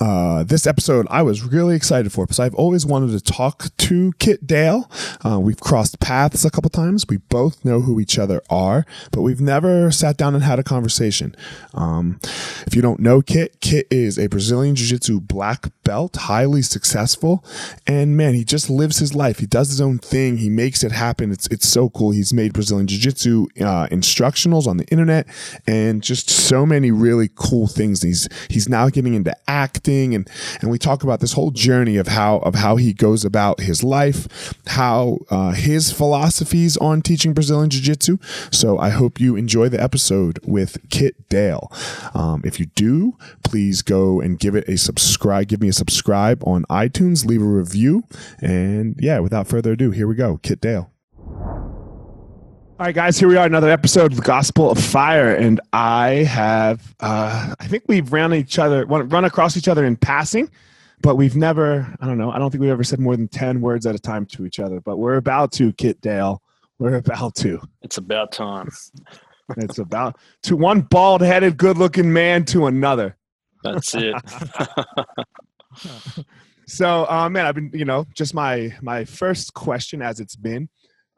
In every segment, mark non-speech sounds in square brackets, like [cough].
Uh, this episode I was really excited for because I've always wanted to talk to Kit Dale. Uh, we've crossed paths a couple times. We both know who each other are, but we've never sat down and had a conversation. Um, if you don't know Kit, Kit is a Brazilian Jiu Jitsu black belt, highly successful, and man, he just lives his life. He does his own thing. He makes it happen. It's it's so cool. He's made Brazilian Jiu Jitsu uh, instructionals on the internet and just so many really cool things. He's he's now getting into acting and and we talk about this whole journey of how of how he goes about his life, how uh, his philosophies on teaching Brazilian Jiu Jitsu. So I hope you enjoy the episode with Kit Dale. Um, if you do, please go and give it a subscribe. Give me a subscribe on iTunes. Leave a review, and yeah, without further ado, here we go. Kit Dale. All right, guys, here we are, another episode of the Gospel of Fire, and I have, uh, I think we've run each other, run across each other in passing, but we've never, I don't know, I don't think we've ever said more than ten words at a time to each other. But we're about to, Kit Dale, we're about to. It's about time. [laughs] it's about to one bald-headed, good-looking man to another. That's it. [laughs] so, uh, man, I've been, you know, just my my first question as it's been.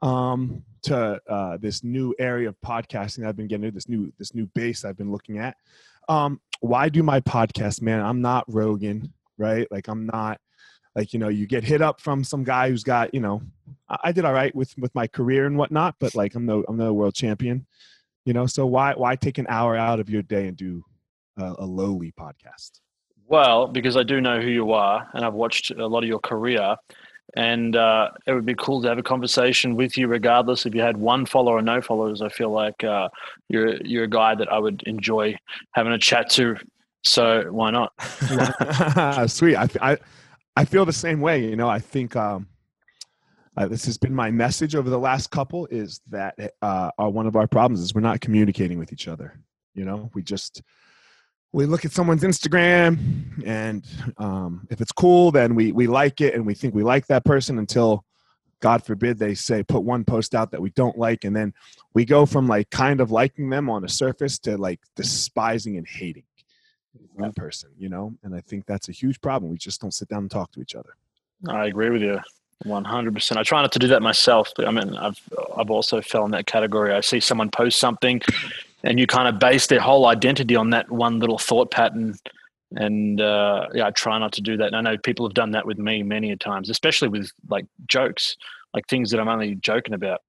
Um, to uh, this new area of podcasting I've been getting into, this new this new base I've been looking at. Um, why do my podcast, man? I'm not Rogan, right? Like I'm not like you know you get hit up from some guy who's got you know I, I did all right with with my career and whatnot, but like I'm no I'm no world champion, you know. So why why take an hour out of your day and do a, a lowly podcast? Well, because I do know who you are, and I've watched a lot of your career, and uh, it would be cool to have a conversation with you, regardless if you had one follower or no followers. I feel like uh, you're you're a guy that I would enjoy having a chat to. So why not? [laughs] Sweet. I, I I feel the same way. You know, I think um, uh, this has been my message over the last couple. Is that uh, our, one of our problems is we're not communicating with each other. You know, we just we look at someone's Instagram and um, if it's cool, then we, we like it and we think we like that person until God forbid they say put one post out that we don't like. And then we go from like kind of liking them on the surface to like despising and hating. that person, you know? And I think that's a huge problem. We just don't sit down and talk to each other. I agree with you. One hundred percent. I try not to do that myself. But I mean, I've I've also fell in that category. I see someone post something, and you kind of base their whole identity on that one little thought pattern. And uh, yeah, I try not to do that. And I know people have done that with me many a times, especially with like jokes, like things that I'm only joking about.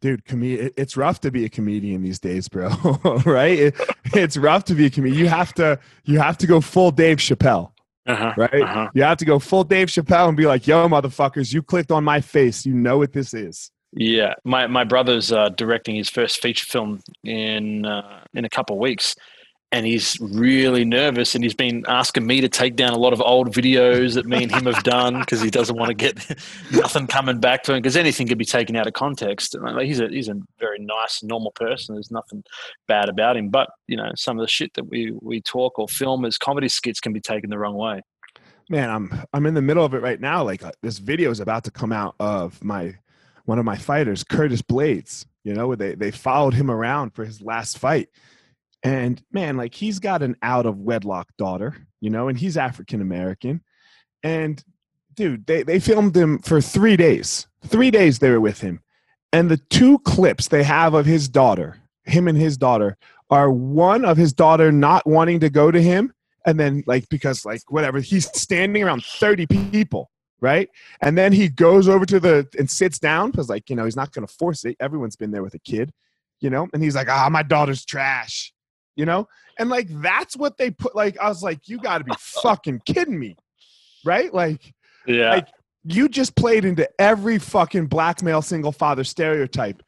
Dude, com- it's rough to be a comedian these days, bro. [laughs] right? It, it's rough to be a comedian. You have to you have to go full Dave Chappelle. Uh-huh, right? Uh-huh. You have to go full Dave Chappelle and be like, "Yo, motherfuckers, you clicked on my face. You know what this is." Yeah, my my brother's uh, directing his first feature film in uh, in a couple of weeks, and he's really nervous and he's been asking me to take down a lot of old videos that me and him have done because he doesn't want to get [laughs] nothing coming back to him because anything could be taken out of context. Like, he's a he's a very nice normal person there's nothing bad about him but you know some of the shit that we we talk or film as comedy skits can be taken the wrong way. Man i'm i'm in the middle of it right now like uh, this video is about to come out of my one of my fighters curtis Blades. you know they they followed him around for his last fight and man, like he's got an out of wedlock daughter, you know, and he's African American. And dude, they, they filmed him for three days. Three days they were with him. And the two clips they have of his daughter, him and his daughter, are one of his daughter not wanting to go to him. And then, like, because, like, whatever, he's standing around 30 people, right? And then he goes over to the and sits down because, like, you know, he's not going to force it. Everyone's been there with a kid, you know? And he's like, ah, my daughter's trash you know? And like that's what they put like I was like, you gotta be [laughs] fucking kidding me. Right? Like yeah. like you just played into every fucking black male single father stereotype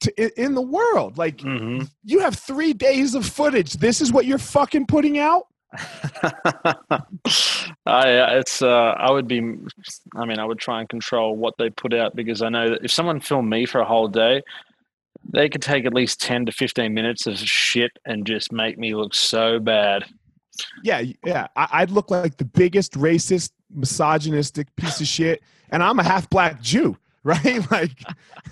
to, in the world. Like mm-hmm. you have three days of footage. This is what you're fucking putting out. [laughs] I it's uh, I would be I mean I would try and control what they put out because I know that if someone filmed me for a whole day, they could take at least 10 to 15 minutes of shit and just make me look so bad. Yeah, yeah. I, would look like the biggest racist, misogynistic piece of shit. And I'm a half black Jew, [laughs] right? Like,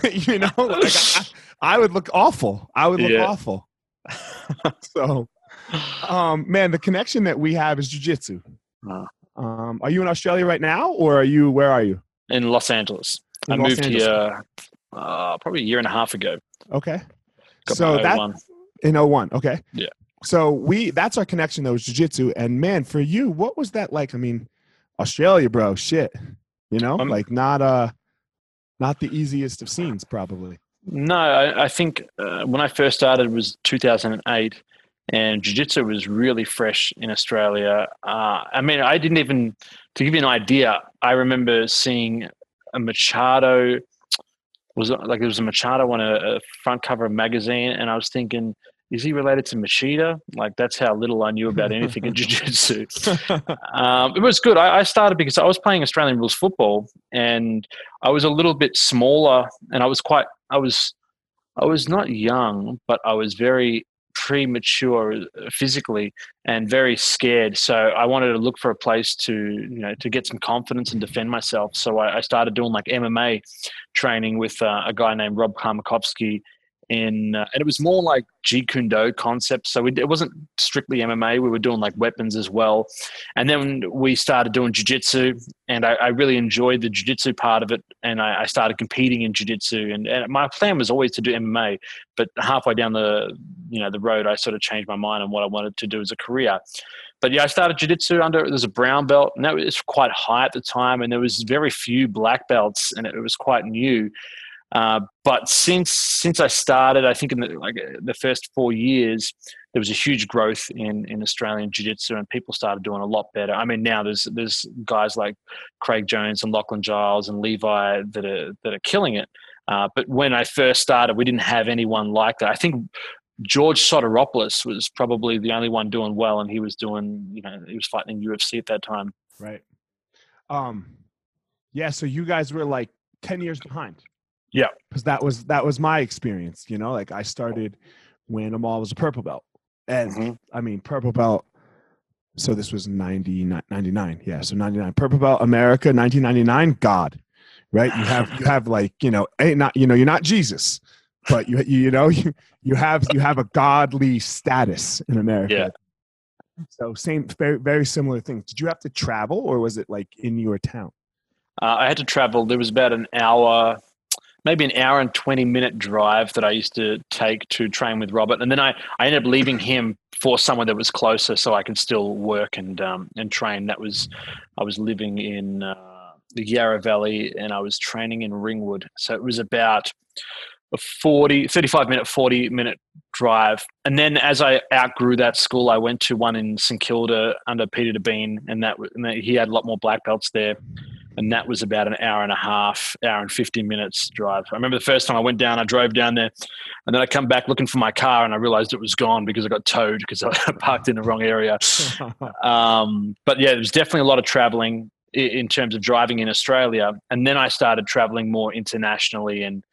[laughs] you know, like I, I, would look awful. I would look yeah. awful. so, um, man, the connection that we have is jujitsu. Uh, um, are you in Australia right now, or are you, where are you? In Los Angeles. In I Los moved Angeles. here uh, probably a year and a half ago. Okay. Got so that oh in 01. Okay. Yeah. So we that's our connection though, is jiu-jitsu. And man, for you, what was that like? I mean, Australia, bro, shit. You know, um, like not uh not the easiest of scenes, probably. No, I, I think uh, when I first started was 2008, and jiu-jitsu was really fresh in Australia. Uh, I mean, I didn't even to give you an idea. I remember seeing a Machado was like there was a Machado on a, a, front cover of magazine, and I was thinking, is he related to Machida? Like that's how little I knew about anything in [laughs] jiu-jitsu. um, it was good. I, I, started because I was playing Australian rules football, and I was a little bit smaller, and I was quite. I was, I was not young, but I was very premature uh, physically and very scared. So I wanted to look for a place to, you know, to get some confidence and defend myself. So I, I started doing like MMA training with uh, a guy named Rob Karmakovsky in, uh, and it was more like Jeet Kune Do concept. So it wasn't strictly MMA. We were doing like weapons as well. And then we started doing jiu-jitsu and I, I really enjoyed the jiu-jitsu part of it. And I, I started competing in jiu-jitsu and, and my plan was always to do MMA, but halfway down the, you know, the road, I sort of changed my mind on what I wanted to do as a career. But yeah, I started jiu-jitsu under, there's a brown belt and that was quite high at the time. And there was very few black belts and it was quite new. Uh, but since since I started, I think in the, like the first four years, there was a huge growth in in Australian jiu-jitsu, and people started doing a lot better. I mean, now there's there's guys like Craig Jones and Lachlan Giles and Levi that are that are killing it. Uh, but when I first started, we didn't have anyone like that. I think George Sotiropoulos was probably the only one doing well, and he was doing, you know, he was fighting UFC at that time. Right. Um, yeah. So you guys were like ten years behind. Yeah, because that was that was my experience. You know, like I started when Amal was a purple belt, and mm-hmm. I mean purple belt. So this was 90, 99. Yeah, so 99 purple belt America 1999 God. Right? You have you [laughs] have like, you know, ain't not you know, you're not Jesus, but you you know, [laughs] you you have you have a godly status in America. Yeah. So same, very very similar thing. Did you have to travel, or was it like in your town? Uh, I had to travel. There was about an hour, maybe an hour and 20 minute drive that I used to take to train with Robert. And then I, I ended up leaving him for someone that was closer so I could still work and, um, and train. That was, I was living in uh, the Yarra Valley and I was training in Ringwood. So it was about a 40, 35 minute, 40 minute drive. And then as I outgrew that school, I went to one in St Kilda under Peter Debeen and that, and he had a lot more black belts there and that was about an hour and a half, hour and 50 minutes drive. I remember the first time I went down, I drove down there, and then I come back looking for my car, and I realized it was gone because I got towed because I [laughs] parked in the wrong area. [laughs] Um, but yeah, there was definitely a lot of traveling in terms of driving in Australia, and then I started traveling more internationally, and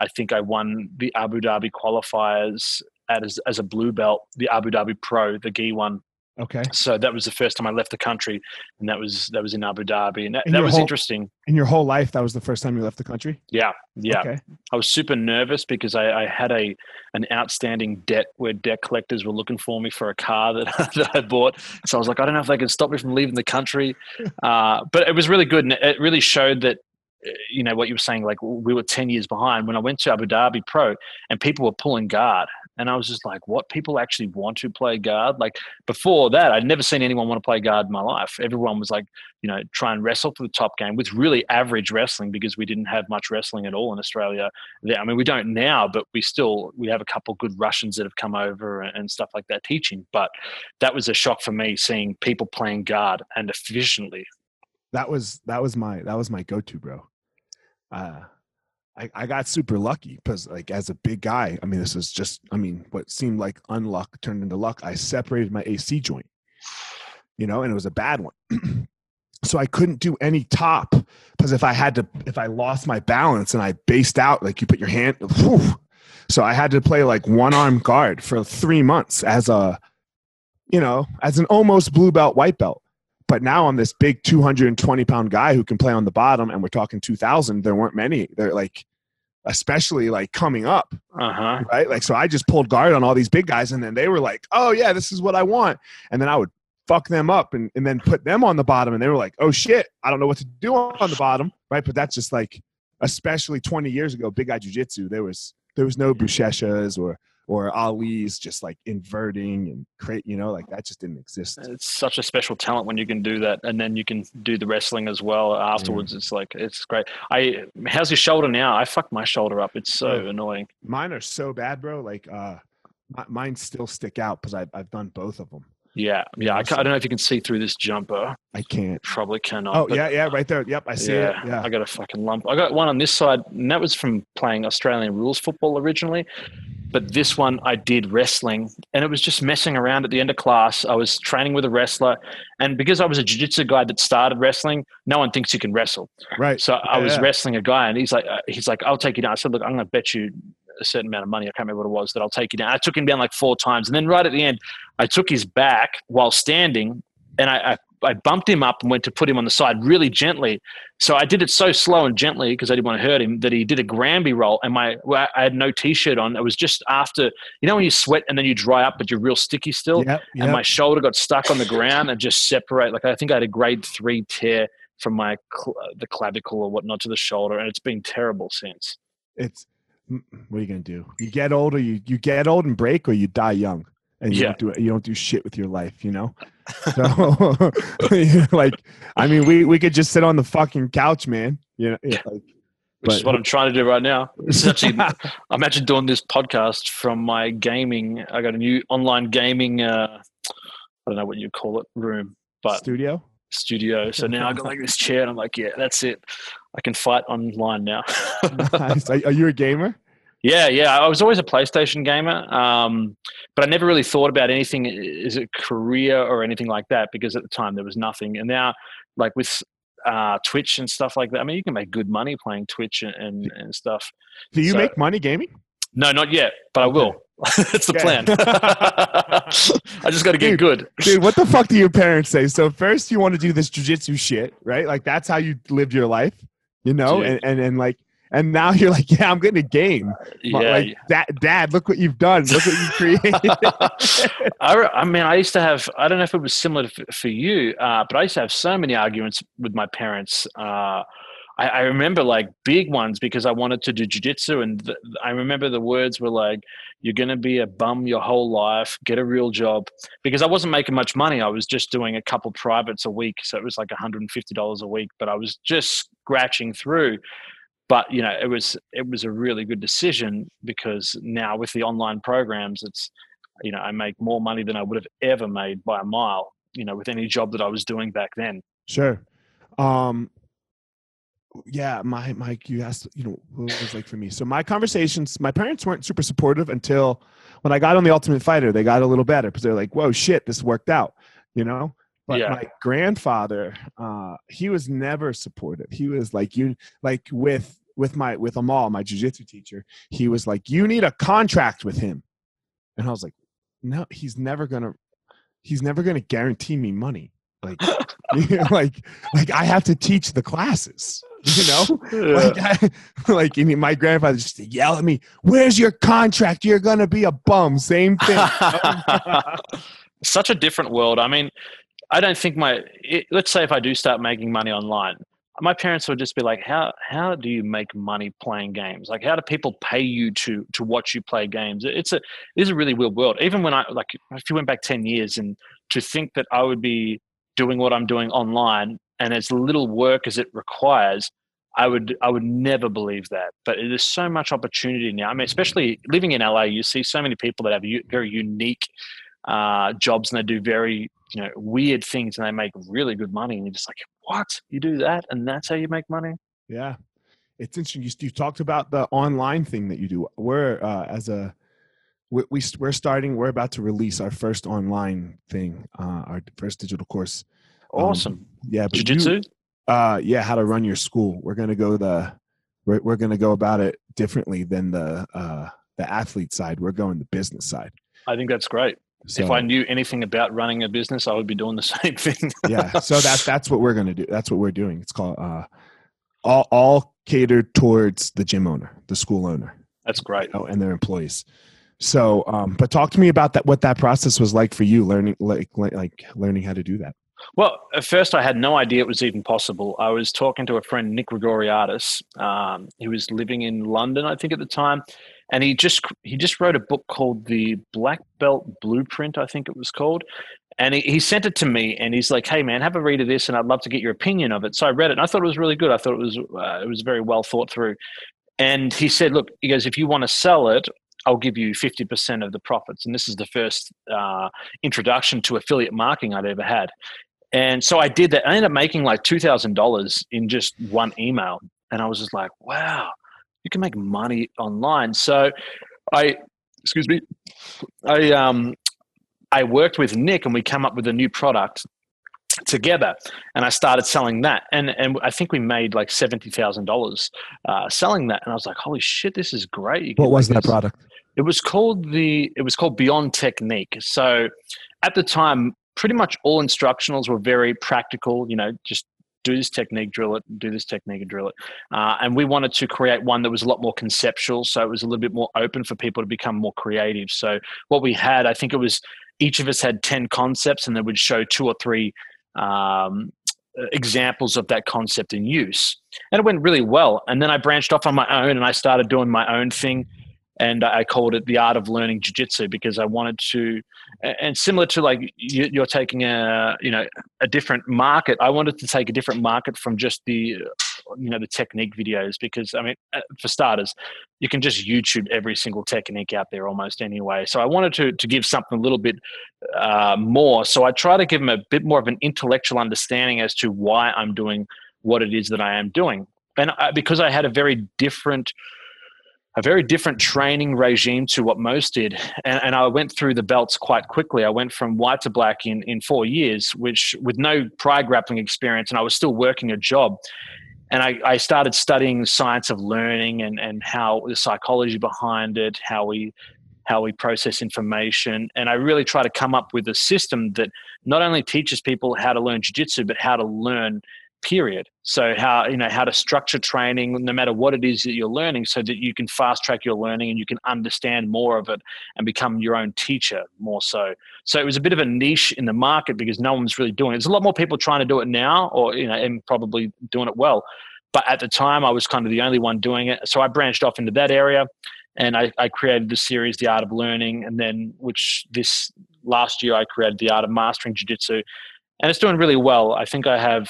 I think I won the Abu Dhabi qualifiers as, as a blue belt, the Abu Dhabi Pro, the gi one Okay. So that was the first time I left the country, and that was that was in Abu Dhabi, and that, that was whole, interesting. In your whole life, that was the first time you left the country. Yeah, yeah. Okay. I was super nervous because I, I, had a an outstanding debt where debt collectors were looking for me for a car [laughs] that, that I bought. So I was like, I don't know if they can stop me from leaving the country. [laughs] Uh, but it was really good, and it really showed that uh, you know what you were saying like we were 10 years behind when i went to abu dhabi pro and people were pulling guard and I was just like, what people actually want to play guard? Like before that, I'd never seen anyone want to play guard in my life. Everyone was like, you know, try and wrestle for the top game with really average wrestling because we didn't have much wrestling at all in Australia. I mean, we don't now, but we still we have a couple good Russians that have come over and stuff like that teaching. But that was a shock for me seeing people playing guard and efficiently. That was that was my that was my go to, bro. Uh, I, I got super lucky because like as a big guy, I mean, this is just, I mean, what seemed like unluck turned into luck. I separated my AC joint, you know, and it was a bad one. [clears throat] so I couldn't do any top because if I had to, if I lost my balance and I based out, like you put your hand, whew, so I had to play like one arm guard for three months as a, you know, as an almost blue belt, white belt. But now I'm this big 220 pound guy who can play on the bottom, and we're talking 2000. There weren't many. They're like especially like coming up. Uh-huh. Right. Like, so I just pulled guard on all these big guys and then they were like, oh, yeah, this is what I want. And then I would fuck them up and, and then put them on the bottom. And they were like, oh, shit, I don't know what to do on the bottom. Right. But that's just like, especially 20 years ago, big guy jujitsu, there was, there was no Buchechas or or Ali's just like inverting and create, you know, like that just didn't exist. It's such a special talent when you can do that, and then you can do the wrestling as well afterwards. Mm. It's like it's great. I how's your shoulder now? I fucked my shoulder up. It's so oh, annoying. Mine are so bad, bro. Like, uh, mine still stick out because I've I've done both of them. Yeah, yeah. I, I, don't know if you can see through this jumper. I can't. Probably cannot. Oh yeah, yeah, right there. Yep, I see yeah, it. Yeah, I got a fucking lump. I got one on this side, and that was from playing Australian rules football originally. But this one I did wrestling, and it was just messing around at the end of class. I was training with a wrestler, and because I was a jiu-jitsu guy that started wrestling, no one thinks you can wrestle. Right. So I was yeah. wrestling a guy, and he's like, uh, he's like, I'll take you down. I said, look, I'm going to bet you a certain amount of money. I can't remember what it was that I'll take you down. I took him down like four times, and then right at the end, I took his back while standing, and I, I I bumped him up and went to put him on the side really gently. So I did it so slow and gently because I didn't want to hurt him that he did a Granby roll. And my I had no t-shirt on. It was just after you know when you sweat and then you dry up but you're real sticky still. Yep, yep. And my shoulder got stuck on the ground and just separate. Like I think I had a grade three tear from my the clavicle or whatnot to the shoulder, and it's been terrible since. It's mm, what are you gonna do? You get older, you you get old and break, or you die young and you yeah. don't do. You don't do shit with your life, you know. [laughs] So, [laughs] like, I mean, we we could just sit on the fucking couch, man. You know, like, which but, is what I'm trying to do right now. This is actually, [laughs] I'm actually doing this podcast from my gaming. I got a new online gaming. Uh, I don't know what you call it, room, but studio. Studio. So now I got like this chair, and I'm like, yeah, that's it. I can fight online now. nice. Are you a gamer? Yeah, yeah. I was always a PlayStation gamer, um, but I never really thought about anything as a career or anything like that because at the time there was nothing. And now, like with uh, Twitch and stuff like that, I mean, you can make good money playing Twitch and, and, and stuff. Do you so, make money gaming? No, not yet, but I will. [laughs] That's the plan. [laughs] [laughs] I just got to get dude, good. Dude, what the fuck do your parents say? So first, you want to do this jujitsu shit, right? Like that's how you lived your life, you know, and, and and like and now you're like, yeah, I'm getting a game. Yeah, like, dad, dad, look what you've done. Look what you created. [laughs] I, I mean, I used to have, I don't know if it was similar for you, uh, but I used to have so many arguments with my parents. Uh, I, I remember like big ones because I wanted to do jujitsu, and th- I remember the words were like, "You're going to be a bum your whole life. Get a real job." Because I wasn't making much money. I was just doing a couple privates a week, so it was like 150 dollars a week. But I was just scratching through. But you know, it was it was a really good decision because now with the online programs, it's you know I make more money than I would have ever made by a mile. You know, with any job that I was doing back then. Sure. Um, yeah, my Mike, you asked, you know, what it was like for me. So my conversations, my parents weren't super supportive until when I got on the Ultimate Fighter. They got a little better because they're like, "Whoa, shit, this worked out," you know. But Yeah. my grandfather, uh, he was never supportive. He was like, "You like with with my with Amal, my jujitsu teacher. He was like, "You need a contract with him," and I was like, "No, he's never gonna, he's never gonna guarantee me money." Like, [laughs] [laughs] like, like I have to teach the classes [laughs] you know like, I, like my grandfather just yell at me where's your contract you're gonna be a bum same thing Such a different world. I mean, I don't think my. It, let's say if I do start making money online, my parents would just be like, "How how do you make money playing games? Like, how do people pay you to to watch you play games? It's a it is a really weird world. Even when I like, if you went back ten years and to think that I would be doing what I'm doing online and as little work as it requires, I would I would never believe that. But there's so much opportunity now. I mean, especially living in LA, you see so many people that have u- very unique uh, jobs and they do very you know weird things and they make really good money. And you're just like, what? You do that and that's how you make money? yeah it's interesting you, you talked about the online thing that you do we're uh, as a we, we we're starting we're about to release our first online thing uh, our first digital course Um, Awesome. yeah but Jiu-jitsu? uh yeah how to run your school we're gonna go the we're, we're gonna go about it differently than the uh the athlete side we're going the business side I think that's great. So if I knew anything about running a business, I would be doing the [laughs] same thing. yeah so that's that's what we're gonna do that's what we're doing it's called uh all all catered towards the gym owner the school owner That's great. oh, and their employees so um but talk to me about that what that process was like for you learning like like, like learning how to do that Well, at first I had no idea it was even possible. I was talking to a friend, Nick Gregoriadis. Um, he was living in London, I think, at the time, and he just he just wrote a book called The Black Belt Blueprint, I think it was called. And he, he sent it to me, and he's like, "Hey, man, have a read of this, and I'd love to get your opinion of it." So I read it, and I thought it was really good. I thought it was uh, it was very well thought through. And he said, "Look, he goes, if you want to sell it, I'll give you fifty percent of the profits." And this is the first uh, introduction to affiliate marketing I'd ever had. And so I did that. I ended up making like two thousand dollars in just one email, and I was just like, "Wow, you can make money online." So I, excuse me, I um, I worked with Nick, and we came up with a new product together, and I started selling that, and and I think we made like seventy thousand dollars uh, selling that, and I was like, "Holy shit, this is great!" What was that this- product it was called the it was called Beyond Technique. So at the time, pretty much all instructionals were very practical. You know, just do this technique, drill it, do this technique, and drill it. Uh, and we wanted to create one that was a lot more conceptual, so it was a little bit more open for people to become more creative. So what we had, I think it was each of us had ten concepts, and they would show two or three. Um, examples of that concept in use and it went really well and then i branched off on my own and i started doing my own thing and I called it the art of learning jiu-jitsu because I wanted to, and similar to like you- you're taking a you know a different market. I wanted to take a different market from just the you know the technique videos because I mean uh, for starters, you can just YouTube every single technique out there almost anyway. So I wanted to to give something a little bit uh, more. So I try to give them a bit more of an intellectual understanding as to why I'm doing what it is that I am doing, and I, because I had a very different a very different training regime to what most did. And, and I went through the belts quite quickly. I went from white to black in, in four years, which with no prior grappling experience, and I was still working a job. And I, I started studying the science of learning and, and how the psychology behind it, how we how we process information. And I really try to come up with a system that not only teaches people how to learn jiu-jitsu, but how to learn period. So how you know how to structure training no matter what it is that you're learning so that you can fast track your learning and you can understand more of it and become your own teacher more so. So it was a bit of a niche in the market because no one's really doing it. There's a lot more people trying to do it now or you know and probably doing it well. But at the time i was kind of the only one doing it. So i branched off into that area and I, I created the series the art of learning and then which this last year i created the art of mastering jiu-jitsu. And it's doing really well. I think i have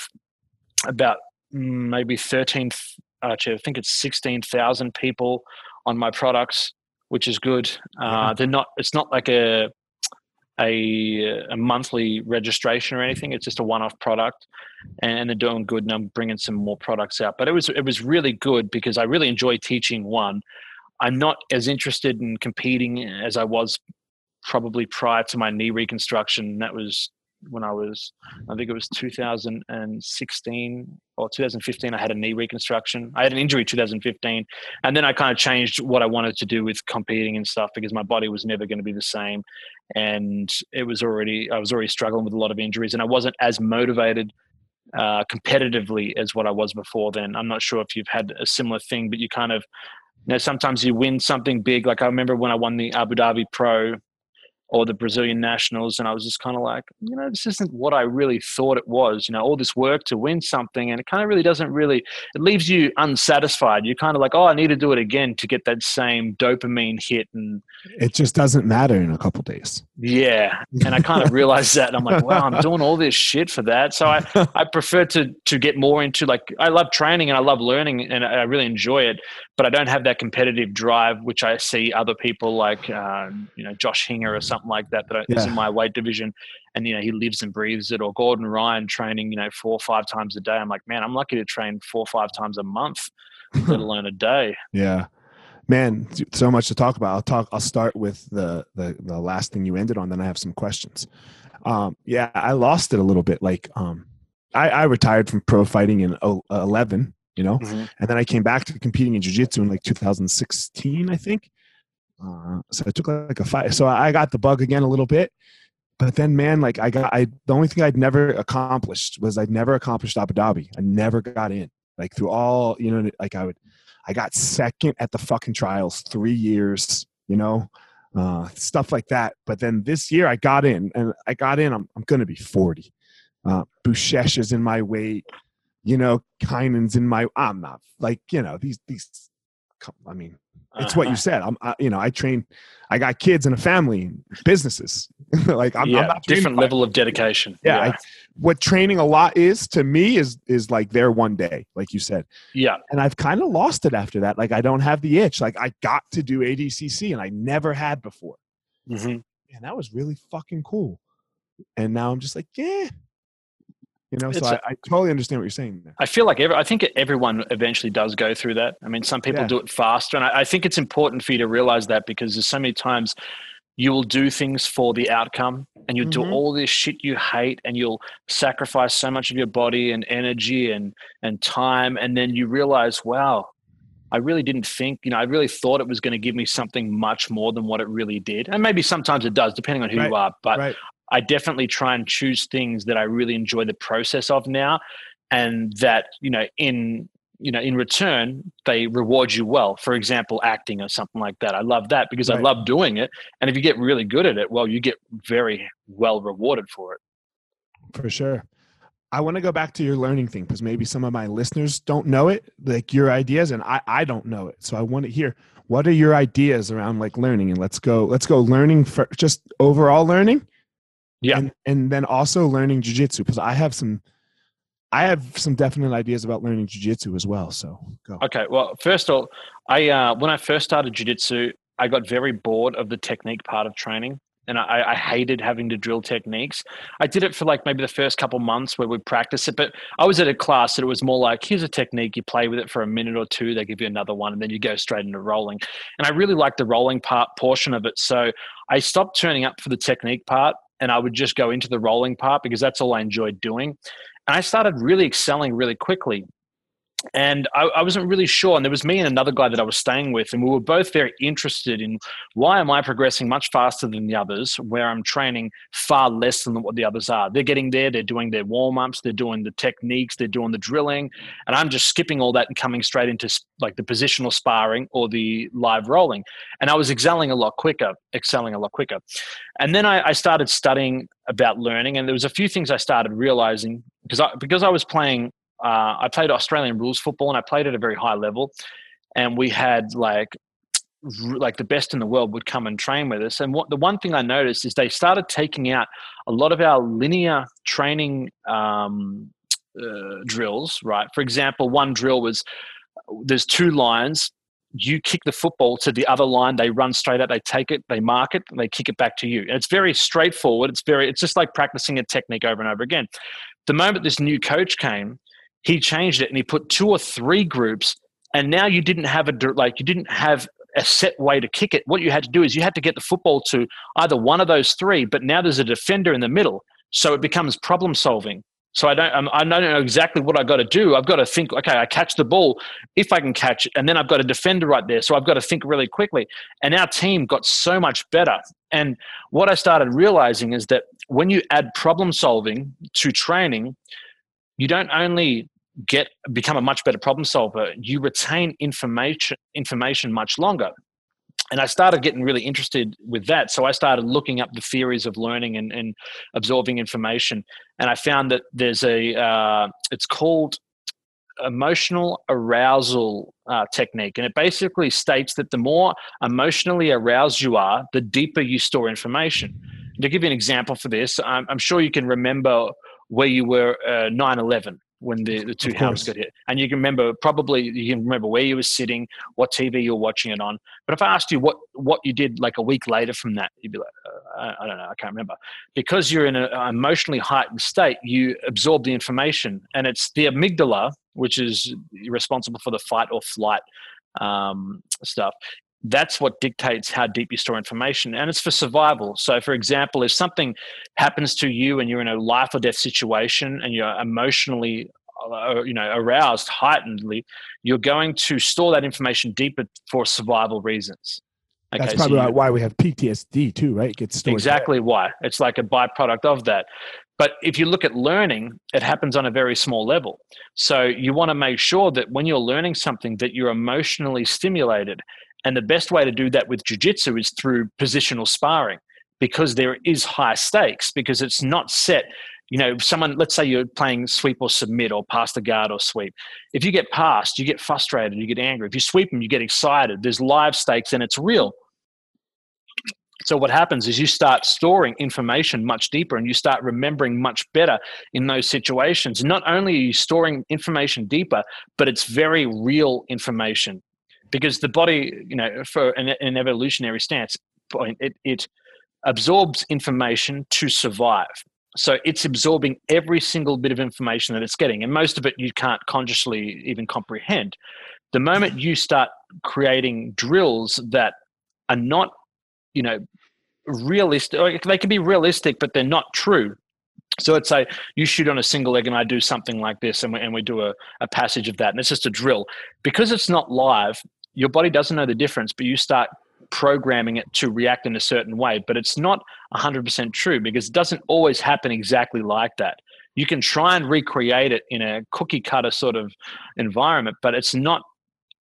about maybe 13, actually, I think it's 16,000 people on my products, which is good. Uh, they're not, it's not like a, a, a monthly registration or anything. It's just a one-off product, and they're doing good. And I'm bringing some more products out. But it was it was really good because I really enjoy teaching. One, I'm not as interested in competing as I was probably prior to my knee reconstruction. That was when I was, I think it was 2016 or 2015. I had a knee reconstruction. I had an injury 2015, and then I kind of changed what I wanted to do with competing and stuff because my body was never going to be the same, and it was already I was already struggling with a lot of injuries, and I wasn't as motivated uh, competitively as what I was before. Then I'm not sure if you've had a similar thing, but you kind of you know sometimes you win something big. Like I remember when I won the Abu Dhabi Pro or the Brazilian nationals. And I was just kind of like, you know, this isn't what I really thought it was. You know, all this work to win something, and it kind of really doesn't really, it leaves you unsatisfied. You're kind of like, oh, I need to do it again to get that same dopamine hit. And it just doesn't matter in a couple days. Yeah. And I kind of realized that. And I'm like, wow, I'm doing all this shit for that. So I, [laughs] I prefer to, to get more into like, I love training and I love learning and I really enjoy it, but I don't have that competitive drive, which I see other people like, uh, you know, Josh Hinger or something something like that that yeah. is in my weight division. And you know he lives and breathes it or gordon ryan training you know four or five times a day. I'm like man i'm lucky to train four or five times a month let [laughs] alone a day. Yeah. Man so much to talk about. I'll talk i'll start with the the, the last thing you ended on then i have some questions. Um yeah i lost it a little bit. Like um i i retired from pro fighting in 11 you know mm-hmm. and then i came back to competing in jiu-jitsu in like 2016 i think uh, so I took like a five. So I got the bug again a little bit, but then man, like I got, I the only thing I'd never accomplished was I'd never accomplished Abu Dhabi. I never got in. Like through all, you know, like I would, I got second at the fucking trials three years, you know, uh, stuff like that. But then this year I got in, and I got in. I'm I'm gonna be 40. Uh, Buchecha is in my weight. You know, Keenan's in my. I'm not like you know these these. I mean, it's what you uh-huh. said. I'm, I, you know, I train. I got kids and a family, businesses. [laughs] like I'm, yeah, I'm different level of dedication. Yeah, yeah. I, what training a lot is to me is is like there one day, like you said. Yeah, and I've kind of lost it after that. Like I don't have the itch. Like I got to do ADCC, and I never had before. Mm-hmm. And that was really fucking cool. And now I'm just like, yeah, you know, so I, I, totally understand what you're saying. There. I feel like every, I think everyone eventually does go through that. I mean, some people yeah. do it faster, and I, I, think it's important for you to realize that because there's so many times you will do things for the outcome, and you'll mm-hmm. do all this shit you hate, and you'll sacrifice so much of your body and energy and and time, and then you realize, wow, I really didn't think, you know, I really thought it was going to give me something much more than what it really did. And maybe sometimes it does, depending on who right. you are. But right. I definitely try and choose things that I really enjoy the process of now, and that you know in you know in return they reward you well. For example, acting or something like that. I love that because right. I love doing it, and if you get really good at it, well, you get very well rewarded for it. For sure. I want to go back to your learning thing because maybe some of my listeners don't know it, like your ideas, and I, I don't know it. So I want to hear what are your ideas around like learning, and let's go let's go learning for just overall learning, yeah. And, and then also learning jujitsu because I have some I have some definite ideas about learning jujitsu as well. So go. Okay. Well, first of all, I uh, when I first started jujitsu, I got very bored of the technique part of training. And I, I, hated having to drill techniques. I did it for like maybe the first couple months where we practice it, but I was at a class that it was more like, here's a technique, you play with it for a minute or two, they give you another one, and then you go straight into rolling. And I really liked the rolling part portion of it. So I stopped turning up for the technique part and I would just go into the rolling part because that's all I enjoyed doing. And I started really excelling really quickly. And I, I, wasn't really sure. And there was me and another guy that I was staying with, and we were both very interested in why am I progressing much faster than the others, where I'm training far less than what the others are. They're getting there, they're doing their warm ups, they're doing the techniques, they're doing the drilling, and I'm just skipping all that and coming straight into like the positional sparring or the live rolling. And I was excelling a lot quicker, excelling a lot quicker. And then I, I started studying about learning, and there was a few things I started realizing because I because I was playing uh, I played Australian rules football and I played at a very high level. And we had like like the best in the world would come and train with us. And what the one thing I noticed is they started taking out a lot of our linear training um, uh, drills. Right, for example, one drill was there's two lines. You kick the football to the other line. They run straight out. They take it. They mark it. And they kick it back to you. And it's very straightforward. It's very. It's just like practicing a technique over and over again. The moment this new coach came, he changed it and he put two or three groups and now you didn't have a like you didn't have a set way to kick it what you had to do is you had to get the football to either one of those three but now there's a defender in the middle so it becomes problem solving so I don't, um, I don't know exactly what i've got to do. I've got to think, okay, I catch the ball if I can catch it, and then I've got a defender right there. So I've got to think really quickly. And our team got so much better. And what I started realizing is that when you add problem solving to training, you don't only get become a much better problem solver you retain information information much longer. And i started getting really interested with that. So i started looking up the theories of learning and, and absorbing information. And i found that there's a uh, it's called emotional arousal uh, technique. And it basically states that the more emotionally aroused you are the deeper you store information. To give you an example for this i'm, I'm sure you can remember where you were uh, 9-11 when the, the two houses got hit. And you can remember probably you can remember where you were sitting what tv you were watching it on. But if i asked you what what you did like a week later from that you'd be like uh, I, I, don't know i can't remember. Because you're in an emotionally heightened state you absorb the information. And it's the amygdala which is responsible for the fight or flight um, stuff that's what dictates how deep you store information and it's for survival. So for example if something happens to you and you're in a life or death situation and you're emotionally uh, you know aroused heightenedly you're going to store that information deeper for survival reasons. Okay, that's probably so why we have ptsd too right? It gets exactly there. why. It's like a byproduct of that. But if you look at learning, it happens on a very small level. So you want to make sure that when you're learning something that you're emotionally stimulated and the best way to do that with jiu-jitsu is through positional sparring because there is high stakes because it's not set you know someone let's say you're playing sweep or submit or pass the guard or sweep. If you get passed you get frustrated you get angry. If you sweep them you get excited. There's live stakes and it's real. So what happens is you start storing information much deeper and you start remembering much better in those situations. Not only are you storing information deeper but it's very real information because the body, you know, for an, an evolutionary stance point, it, it absorbs information to survive. So it's absorbing every single bit of information that it's getting, and most of it you can't consciously even comprehend. The moment you start creating drills that are not, you know, realistic, they can be realistic, but they're not true. So let's say you shoot on a single leg and I do something like this and we, and we do a, a passage of that and it's just a drill. Because it's not live, your body doesn't know the difference, but you start programming it to react in a certain way. But it's not 100% true because it doesn't always happen exactly like that. You can try and recreate it in a cookie cutter sort of environment, but it's not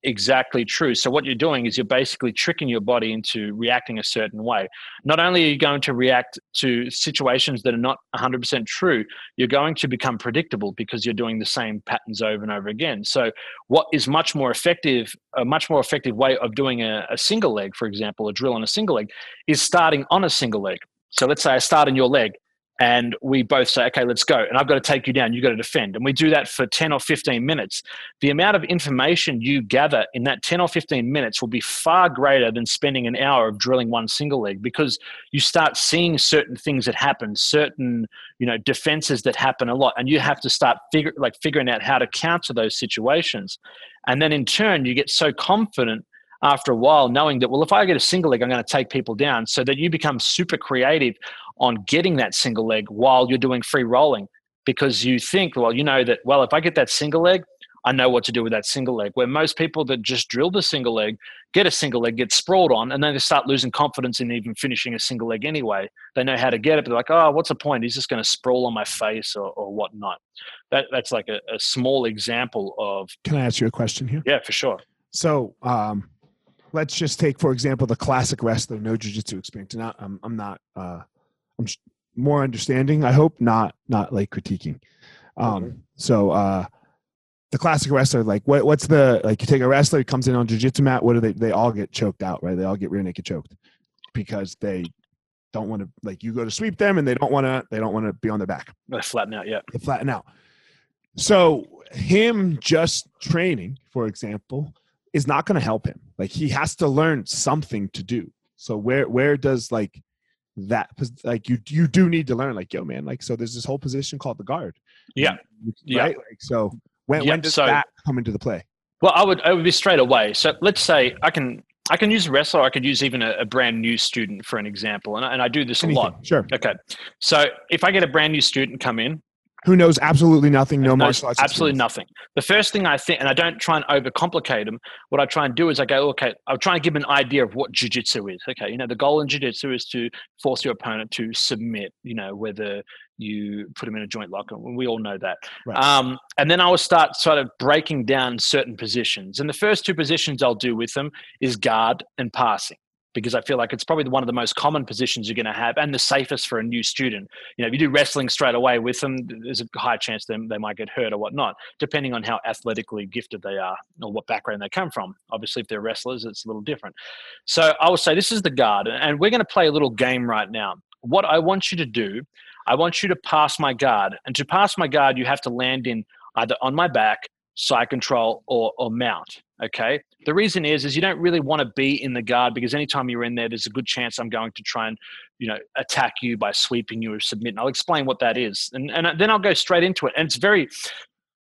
exactly true. So what you're doing is you're basically tricking your body into reacting a certain way. Not only are you going to react to situations that are not 100% true, you're going to become predictable because you're doing the same patterns over and over again. So what is much more effective, a much more effective way of doing a, a single leg, for example, a drill on a single leg, is starting on a single leg. So let's say I start on your leg and we both say, okay, let's go. And I've got to take you down. You've got to defend. And we do that for 10 or 15 minutes. The amount of information you gather in that 10 or 15 minutes will be far greater than spending an hour of drilling one single leg because you start seeing certain things that happen, certain, you know, defenses that happen a lot. And you have to start figure, like figuring out how to counter those situations. And then in turn, you get so confident after a while knowing that well if i get a single leg i'm going to take people down so that you become super creative on getting that single leg while you're doing free rolling because you think well you know that well if i get that single leg I know what to do with that single leg. Where most people that just drill the single leg get a single leg, get sprawled on, and then they start losing confidence in even finishing a single leg anyway. They know how to get it, but they're like, oh, what's the point? He's just going to sprawl on my face or, or whatnot. That, that's like a, a small example of. Can I ask you a question here? Yeah, for sure. So, um, let's just take, for example, the classic wrestler, no jiu-jitsu experience. And I, I'm, I'm not, uh, I'm more understanding. I hope not, not like critiquing. Um, mm-hmm. so, uh, the classic wrestler, like what, what's the like? You take a wrestler, comes in on jiu-jitsu mat. What do they? They all get choked out, right? They all get rear naked choked because they don't want to. Like you go to sweep them, and they don't want to. They don't want to be on their back. They flatten out. Yeah, they flatten out. So him just training, for example, is not going to help him. Like he has to learn something to do. So where where does like that like you you do need to learn like yo man like so there's this whole position called the guard. Yeah. Right? Yeah. Like so when, when does so, that come into the play? Well, I would, I would be straight away. So let's say I can, I can use a wrestler. I could use even a, a brand new student for an example, and I, and I do this Anything. a lot. Sure. Okay. So if I get a brand new student come in, who knows absolutely nothing, no martial arts. Absolutely experience. nothing. The first thing I think, and I don't try and overcomplicate them. What I try and do is I go, okay, I'll try and give an idea of what jujitsu is. Okay, you know, the goal in jujitsu is to force your opponent to submit. You know, whether you put them in a joint lock, and we all know that. Right. Um, and then I will start sort of breaking down certain positions. And the first two positions I'll do with them is guard and passing because I feel like it's probably one of the most common positions you're going to have and the safest for a new student. You know, if you do wrestling straight away with them, there's a high chance them they might get hurt or whatnot, depending on how athletically gifted they are or what background they come from. Obviously, if they're wrestlers, it's a little different. So I will say this is the guard, and we're going to play a little game right now. What I want you to do, I want you to pass my guard, and to pass my guard, you have to land in either on my back, side control, or, or mount. Okay. The reason is, is you don't really want to be in the guard because anytime you're in there, there's a good chance I'm going to try and, you know, attack you by sweeping you or submitting. I'll explain what that is, and and then I'll go straight into it. And it's very,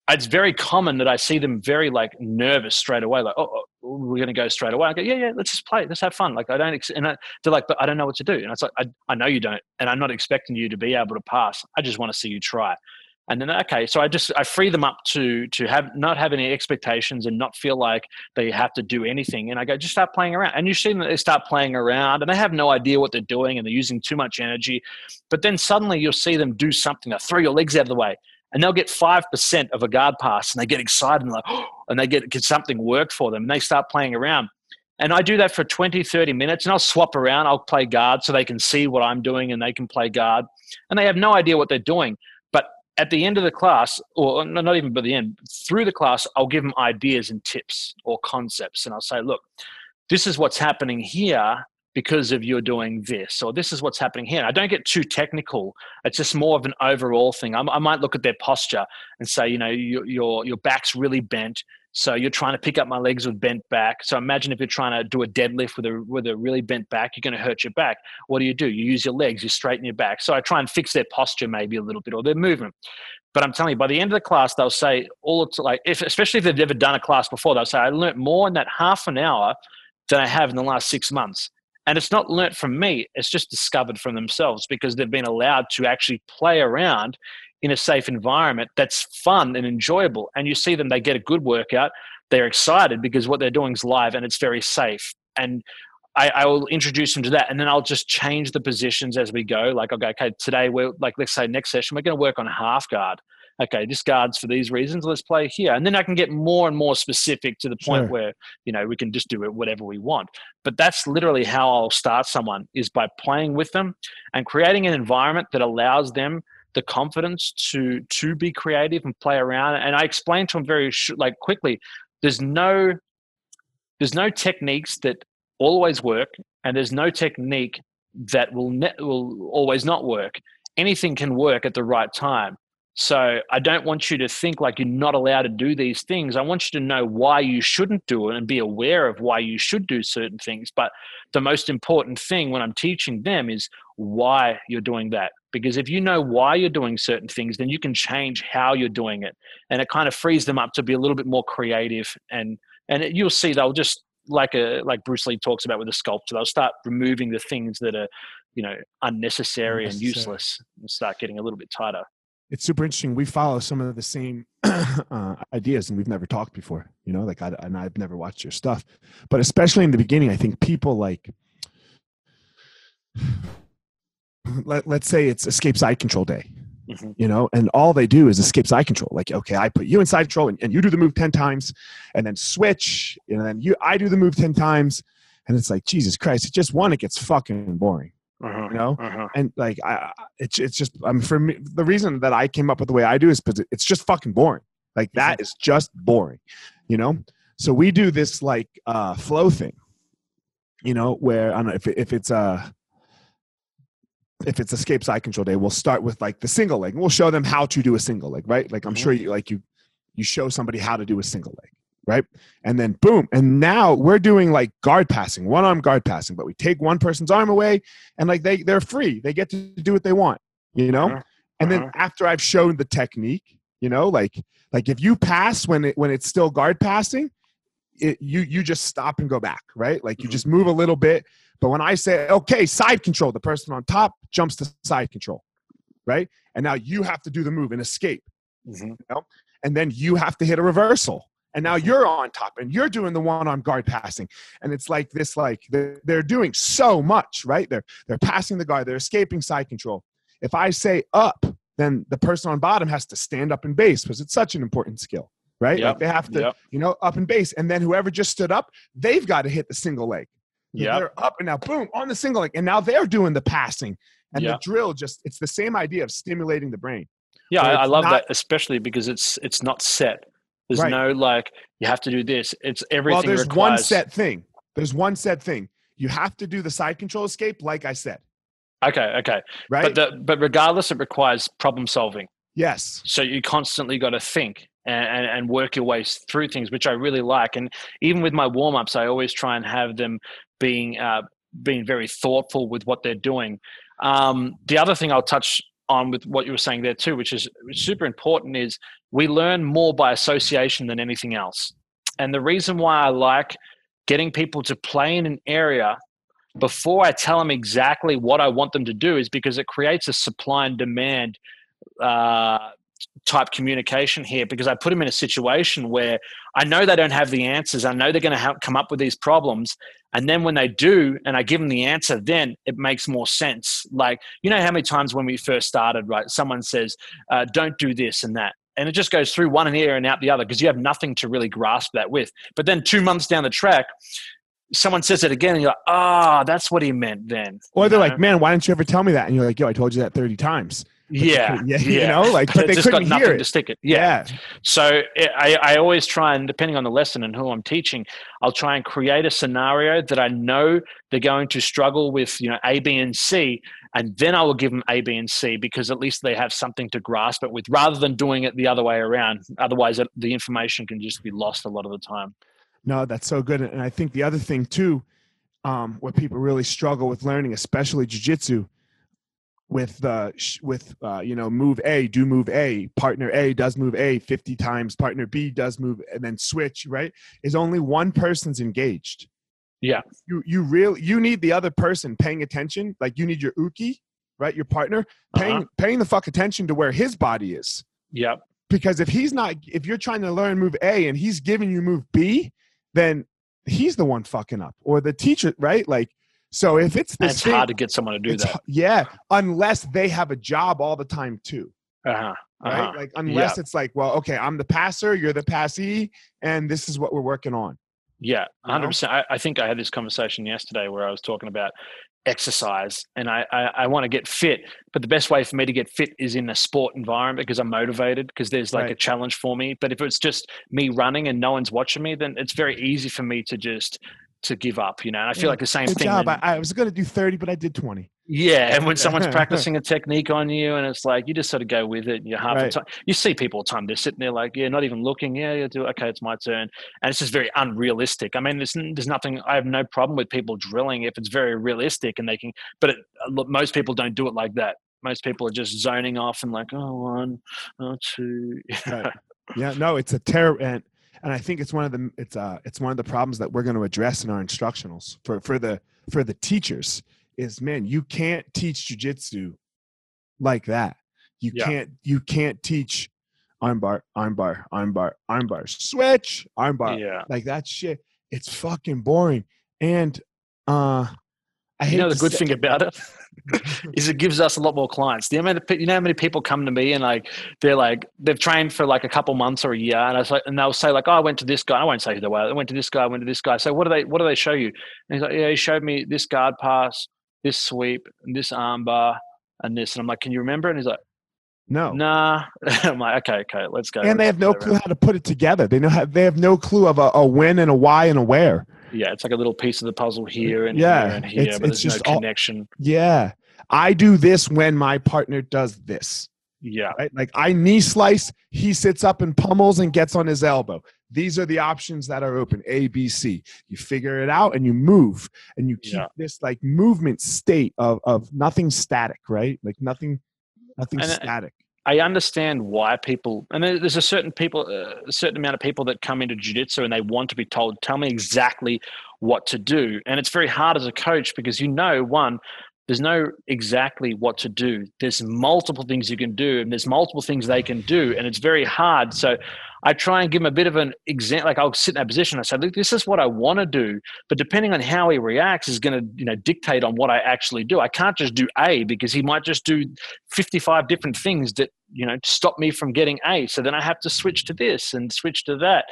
it's very common that I see them very like nervous straight away, like, oh, oh we're going to go straight away. I go, yeah, yeah, let's just play, let's have fun. Like I don't, ex-, and I, they're like, but I don't know what to do. And it's like, I, I know you don't, and I'm not expecting you to be able to pass. I just want to see you try and then okay so i just i free them up to to have not have any expectations and not feel like they have to do anything. And i go just start playing around. And you see them they start playing around and they have no idea what they're doing and they're using too much energy. But then suddenly you'll see them do something. They throw your legs out of the way and they'll get 5% of a guard pass and they get excited and like [gasps] and they get, get something work for them and they start playing around. And I do that for 20, 30 minutes and I'll swap around. I'll play guard so they can see what I'm doing and they can play guard. And they have no idea what they're doing at the end of the class, or not even by the end, through the class, I'll give them ideas and tips or concepts. And I'll say, look, this is what's happening here because of you're doing this, or this is what's happening here. I don't get too technical. It's just more of an overall thing. I, I might look at their posture and say, you know, your, your, your back's really bent. So you're trying to pick up my legs with bent back. So imagine if you're trying to do a deadlift with a with a really bent back, you're going to hurt your back. What do you do? You use your legs, you straighten your back. So I try and fix their posture maybe a little bit or their movement. But I'm telling you, by the end of the class, they'll say all like, if, especially if they've never done a class before, they'll say, I learned more in that half an hour than I have in the last six months. And it's not learnt from me, it's just discovered from themselves because they've been allowed to actually play around in a safe environment that's fun and enjoyable. And you see them, they get a good workout they're excited because what they're doing is live and it's very safe. And I, I, will introduce them to that, and then I'll just change the positions as we go. Like, okay, okay, today we're like, let's say next session we're going to work on half guard. Okay, this guards for these reasons. Let's play here, and then I can get more and more specific to the point sure. where you know we can just do it whatever we want. But that's literally how I'll start someone is by playing with them and creating an environment that allows them the confidence to to be creative and play around. And I explain to them very like quickly there's no there's no techniques that always work and there's no technique that will ne- will always not work anything can work at the right time so i don't want you to think like you're not allowed to do these things. I want you to know why you shouldn't do it and be aware of why you should do certain things. But the most important thing when i'm teaching them is why you're doing that. Because if you know why you're doing certain things then you can change how you're doing it. And it kind of frees them up to be a little bit more creative. And and it, you'll see they'll just like a like Bruce Lee talks about with the sculpture they'll start removing the things that are you know unnecessary, unnecessary. and useless and start getting a little bit tighter it's super interesting. We follow some of the same [clears throat] uh, ideas, and we've never talked before. You know, like I and I've never watched your stuff, but especially in the beginning, I think people like. [sighs] Let, let's say it's escape side control day Mhm. you know and all they do is escape side control like okay i put you in side control and, and you do the move 10 times and then switch and then you i do the move 10 times and it's like jesus christ it's just one it gets fucking boring Uh-huh. you know Uh-huh. and like i it's, it's just i'm um, for me the reason that i came up with the way i do is because it's just fucking boring like that is just boring you know so we do this like uh flow thing you know where i don't know if, if it's uh if it's escape side control day we'll start with like the single leg and we'll show them how to do a single leg right like i'm Mhm. sure you like you you show somebody how to do a single leg right and then boom and now we're doing like guard passing one arm guard passing but we take one person's arm away and like they they're free they get to do what they want you know Uh-huh. and then Uh-huh. after i've shown the technique you know like like if you pass when it when it's still guard passing it, you you just stop and go back right like you Mhm. just move a little bit but when i say okay side control the person on top jumps to side control right and now you have to do the move and escape Mhm. and then you have to hit a reversal and now mm-hmm. you're on top and you're doing the one arm guard passing. And it's like this like they're, they're doing so much right? They're they're passing the guard they're escaping side control. If i say up then the person on bottom has to stand up in base because it's such an important skill right? Like they have to yep. you know up in base. And then whoever just stood up they've got to hit the single leg. Yeah they're up and now boom on the single leg. And now they're doing the passing. And Yep. the drill just it's the same idea of stimulating the brain. Yeah, So I, I love not- that, especially because it's it's not set. There's Right. no like you have to do this. It's everything well there's requires. one set thing there's one set thing you have to do the side control escape like i said Okay, okay, right but the, but regardless, it requires problem solving. yes So you constantly got to think and, and, work your way through things, which I really like. And even with my warm ups, I always try and have them being uh, being very thoughtful with what they're doing. Um, the other thing I'll touch on with what you were saying there too, which is super important, is we learn more by association than anything else. And the reason why I like getting people to play in an area before I tell them exactly what I want them to do is because it creates a supply and demand uh, type communication here because I put them in a situation where I know they don't have the answers. I know they're going to have, come up with these problems. And then when they do, and I give them the answer, then it makes more sense. Like, you know, how many times when we first started, right, someone says, uh, don't do this and that. And it just goes through one ear and out the other because you have nothing to really grasp that with. But then two months down the track, someone says it again and you're like, ah, that's what he meant then. or they're know? like man why didn't you ever tell me that and you're like yo i told you that 30 times But yeah, couldn't- [laughs] yeah, you know, like, but it they just couldn't nothing hear to it. stick it. Yeah. So it, I, I always try and depending on the lesson and who I'm teaching, I'll try and create a scenario that I know they're going to struggle with, you know, A, B, and C, and then I will give them A, B, and C because at least they have something to grasp it with, rather than doing it the other way around. Otherwise, the information can just be lost a lot of the time. No, that's so good. And I think the other thing too, um, what people really struggle with learning, especially jujitsu, with the with uh, you know move A, do move A, partner A does move A fifty times, partner B does move, and then switch. Right, is only one person's engaged. Yeah. you you really you need the other person paying attention. Like you need your uke, right, your partner paying Uh-huh. paying the fuck attention to where his body is Yep. because if he's not if you're trying to learn move a and he's giving you move b then he's the one fucking up or the teacher right like so if it's And this it's thing, hard to get someone to do that. yeah unless they have a job all the time too Uh-huh. right Uh-huh. like unless it's like well okay i'm the passer you're the passee and this is what we're working on Yeah, hundred percent. I, I think I had this conversation yesterday where I was talking about exercise, and I I, I want to get fit, but the best way for me to get fit is in a sport environment because I'm motivated because there's like a challenge for me. But if it's just me running and no one's watching me, then it's very easy for me to just to give up. You know, and I feel Yeah, like the same good thing. job when- I, I was going to do 30 but i did 20 yeah, and when someone's [laughs] practicing a technique on you, and it's like you just sort of go with it, and you're half Right. the time. You see people all the time; they're sitting there like, yeah, not even looking. Yeah, yeah, do okay, it's my turn, and it's just very unrealistic. I mean, there's there's nothing. I have no problem with people drilling if it's very realistic and they can. But it, uh, look, most people don't do it like that. Most people are just zoning off and like, oh, one, oh, two. [laughs] Right. yeah no it's a terror and and i think it's one of the it's uh it's one of the problems that we're going to address in our instructionals for for the for the teachers is man you can't teach jujitsu like that You Yeah. can't you can't teach armbar, armbar, armbar, armbar, switch, armbar. yeah. Like that shit. It's fucking boring. And uh I You know the good say- thing about it [laughs] is it gives us a lot more clients. The amount of you know how many people come to me and like they're like they've trained for like a couple months or a year, and I was like, and they'll say like, oh, I went to this guy. I won't say who they were. I went to this guy. I went to this guy. So what do they what do they show you? And he's like, yeah, he showed me this guard pass, this sweep, and this armbar, and this. And I'm like, can you remember? And he's like, No. nah. [laughs] I'm like, okay, okay, let's go. And they have no clue around. how to put it together. They know how, they have no clue of a, a when and a why and a where. Yeah, it's like a little piece of the puzzle here and Yeah, here and here, it's- but it's there's just no all- connection. Yeah. I do this when my partner does this. Yeah, Right? Like I knee slice, he sits up and pummels and gets on his elbow. These are the options that are open. A, B, C. You figure it out and you move and you keep Yeah. this like movement state of of nothing static, right? Like nothing nothing And, uh, static. I understand why people, and there's a certain people, uh, a certain amount of people that come into jiu-jitsu and they want to be told, tell me exactly what to do. And it's very hard as a coach because you know, one, there's no exactly what to do. There's multiple things you can do, and there's multiple things they can do, and it's very hard. So I try and give them a bit of an example. Like I'll sit in that position. I say, look, this is what I want to do, but depending on how he reacts is going to, you know, dictate on what I actually do. I can't just do A because he might just do 55 different things that you know stop me from getting a so then i have to switch to this and switch to that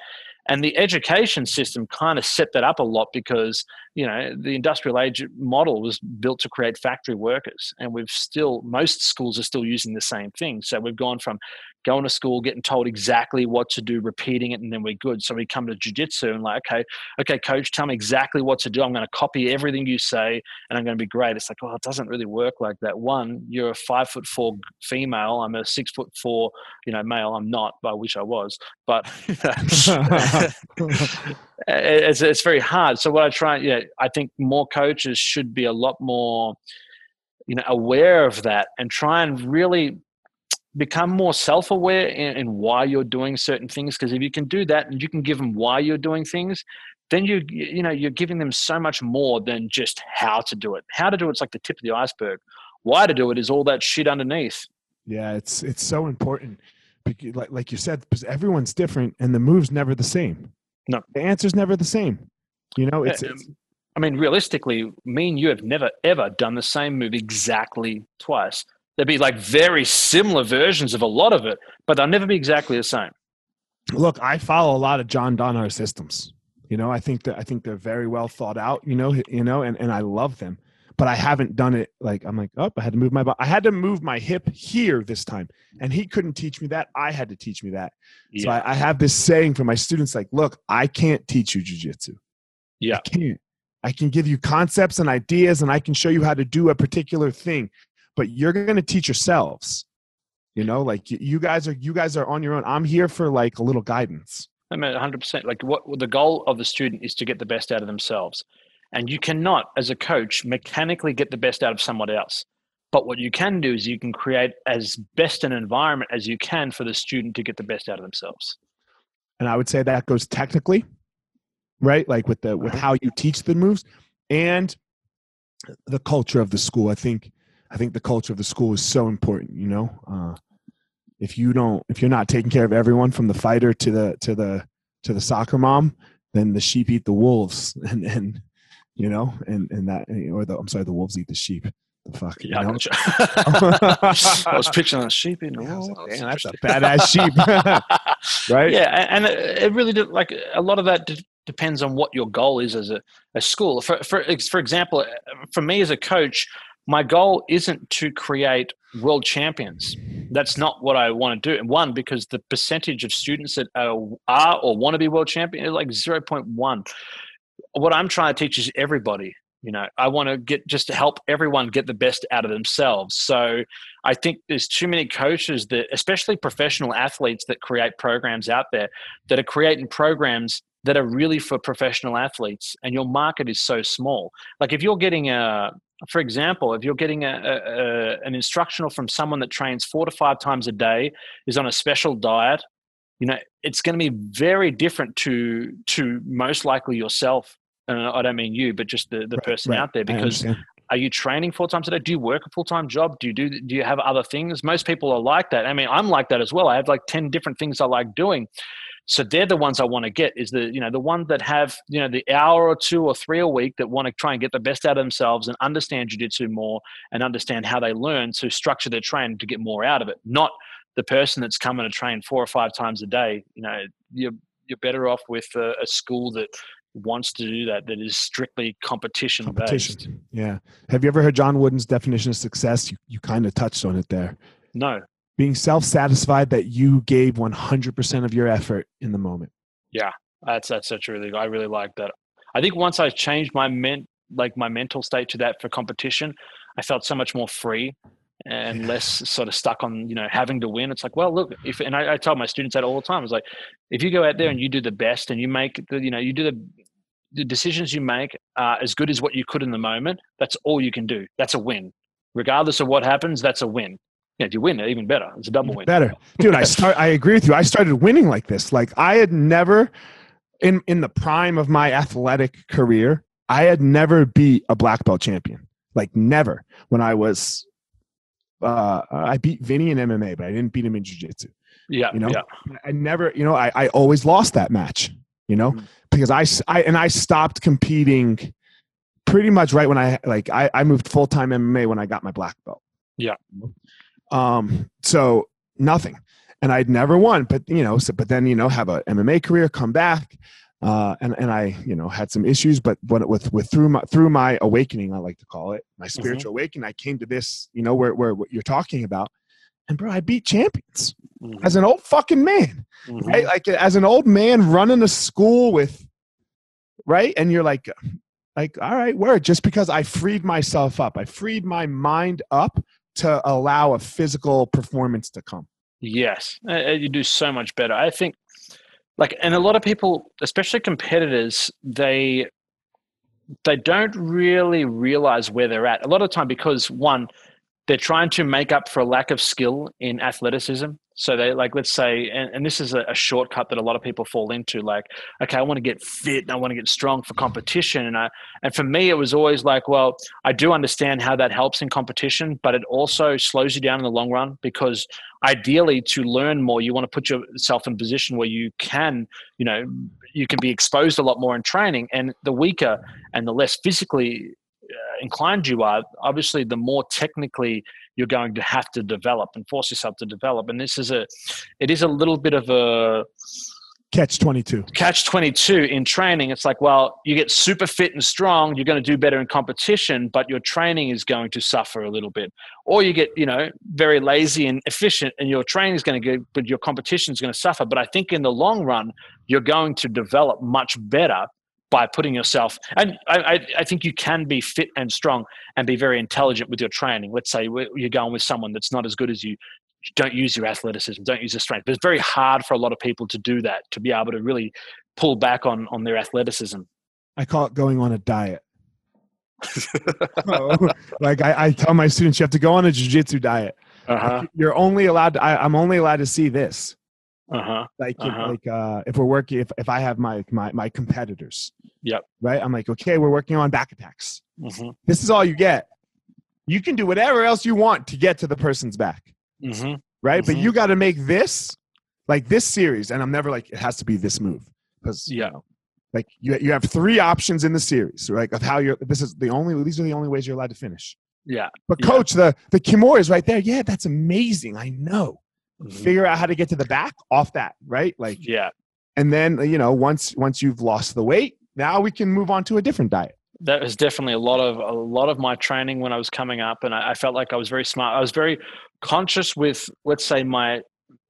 and the education system kind of set that up a lot because you know the industrial age model was built to create factory workers and we've still most schools are still using the same thing. So we've gone from going to school getting told exactly what to do repeating it and then we're good. So we come to jiu-jitsu and like okay okay coach tell me exactly what to do. I'm going to copy everything you say and i'm going to be great. It's like oh it doesn't really work like that. One you're a five foot four female. I'm a six foot four you know male. I'm not but i wish i was. But [laughs] [laughs] it's, it's very hard. So what i try yeah i think more coaches should be a lot more you know aware of that and try and really become more self-aware in, in why you're doing certain things because if you can do that and you can give them why you're doing things then you you know you're giving them so much more than just how to do it how to do it's like the tip of the iceberg why to do it is all that shit underneath Yeah, it's it's so important. Like like you said, because everyone's different and the move's never the same. No. the answer's never the same. You know, it's, it's um, I mean, realistically, me and you have never ever done the same move exactly twice. There'd be like very similar versions of a lot of it, but they'll never be exactly the same. look. I follow a lot of John Danaher systems. You know, I think that I think they're very well thought out. You know, you know, and and I love them. But I haven't done it like I'm like, oh, I had to move my. I had to move my hip here this time, and he couldn't teach me that. I had to teach me that. So I, I have this saying for my students, like, look, I can't teach you jujitsu. Yeah. I can't. I can give you concepts and ideas and I can show you how to do a particular thing, but you're going to teach yourselves. You know, like you, guys are you guys are on your own. I'm here for like a little guidance. I mean, 100%. Like, what the goal of the student is to get the best out of themselves. And you cannot, as a coach, mechanically get the best out of someone else. But what you can do is you can create as best an environment as you can for the student to get the best out of themselves. And I would say that goes technically, right? Like with the with Uh-huh. how you teach the moves and the culture of the school. I think I think the culture of the school is so important, you know. Uh if you don't if you're not taking care of everyone from the fighter to the to the to the soccer mom, then the sheep eat the wolves [laughs] and and you know, and and that or the I'm sorry, the wolves eat the sheep. The fuck, you Yeah, I know? gotcha. [laughs] I was picturing a sheep in the Yeah, I like, "Damn, that's a badass sheep." [laughs] right? Yeah, and it really did, like a lot of that d- depends on what your goal is as a, a school. For for for example, uh, for me as a coach, my goal isn't to create world champions. That's not what I want to do. And one, because the percentage of students that are, are or want to be world champion is like zero point one. What I'm trying to teach is everybody. You know, I want to get just to help everyone get the best out of themselves. So I think there's too many coaches that, especially professional athletes, that create programs out there that are creating programs that are really for professional athletes, and your market is so small. Like if you're getting a, for example, if you're getting a, a, an instructional from someone that trains four to five times a day, is on a special diet, you know, it's going to be very different to to most likely yourself. And I don't mean you, but just the, the Right, person right. out there, because are you training four times a day? Do you work a full time job? Do you do do you have other things? Most people are like that. I mean, I'm like that as well. I have like ten different things I like doing. So they're the ones I want to get. Is the you know the ones that have you know the hour or two or three a week that want to try and get the best out of themselves and understand jujitsu more and understand how they learn to structure their training to get more out of it. Not the person that's coming to train four or five times a day. You know, you're you're better off with a, a school that wants to do that that is strictly competition, competition. based. Yeah. Have you ever heard John Wooden's definition of success? You you kind of touched on it there. No being self-satisfied that you gave 100% of your effort in the moment. Yeah that's that's such a really i really like that. I think once i changed my ment like my mental state to that for competition i felt so much more free and yeah. less sort of stuck on you know having to win. It's like well look if and I, I tell my students that all the time. It's like if you go out there and you do the best and you make the you know you do the the decisions you make are as good as what you could in the moment that's all you can do. That's a win. Regardless of what happens that's a win yeah, if you win, even better. It's a double win. Better, [laughs] dude. I start. I agree with you. I started winning like this. Like I had never, in in the prime of my athletic career, I had never beat a black belt champion. Like never. When I was, uh, I beat Vinny in MMA, but I didn't beat him in jiu-jitsu. Yeah, you know, yeah. I never. You know, I I always lost that match. You know, mm-hmm. because I I and I stopped competing pretty much right when I like I I moved full time MMA when I got my black belt. Yeah. Um, so nothing. And I'd never won, but you know, so, but then, you know, have a MMA career, come back. Uh, and, and I, you know, had some issues, but when, with, with through my, through my awakening, I like to call it my mm-hmm. spiritual mm-hmm. awakening, I came to this, you know, where, where what you're talking about. And bro, I beat champions mm-hmm. as an old fucking man, mm-hmm. right? Like as an old man running a school with, right. And you're like, like, all right, word, just because I freed myself up, I freed my mind up to allow a physical performance to come. Yes, uh, uh, you do so much better. I think, like, and a lot of people, especially competitors, they they don't really realize where they're at a lot of time because one they're trying to make up for a lack of skill in athleticism so they like let's say and, and this is a, a, shortcut that a lot of people fall into like okay i want to get fit and i want to get strong for competition. And i and for me it was always like well i do understand how that helps in competition but it also slows you down in the long run because ideally to learn more you want to put yourself in a position where you can you know you can be exposed a lot more in training and the weaker and the less physically inclined you are, obviously, the more technically you're going to have to develop and force yourself to develop. And this is a, it is a little bit of a catch 22 catch 22 in training. It's like well you get super fit and strong you're going to do better in competition but your training is going to suffer a little bit. Or you get you know very lazy and efficient and your training is going to get but your competition is going to suffer. But i think in the long run you're going to develop much better by putting yourself and I, I, think you can be fit and strong and be very intelligent with your training. Let's say you're going with someone that's not as good as you. Don't use your athleticism. Don't use your strength. But it's very hard for a lot of people to do that to be able to really pull back on on their athleticism. I call it going on a diet. [laughs] Like I, I, tell my students you have to go on a jiu-jitsu diet. Uh-huh. you're only allowed to, I, i'm only allowed to see this uh-huh. Like uh-huh. If, like uh, if we're working, if, if I have my my my competitors, yep. Right, I'm like, okay, we're working on back attacks. Mm-hmm. This is all you get. You can do whatever else you want to get to the person's back. Mm-hmm. Right, mm-hmm. but you got to make this like this series, and I'm never like it has to be this move because yeah. You know, like you, you have three options in the series, right? Of how you're. This is the only. These are the only ways you're allowed to finish. Yeah. But coach, yeah. the the Kimura is right there. Yeah, that's amazing. I know mm-hmm. figure out how to get to the back off that, right? Like yeah. And then you know once once you've lost the weight, now we can move on to a different diet. That was definitely a lot of a lot of my training when I was coming up, and I, I felt like I was very smart. I was very conscious with let's say my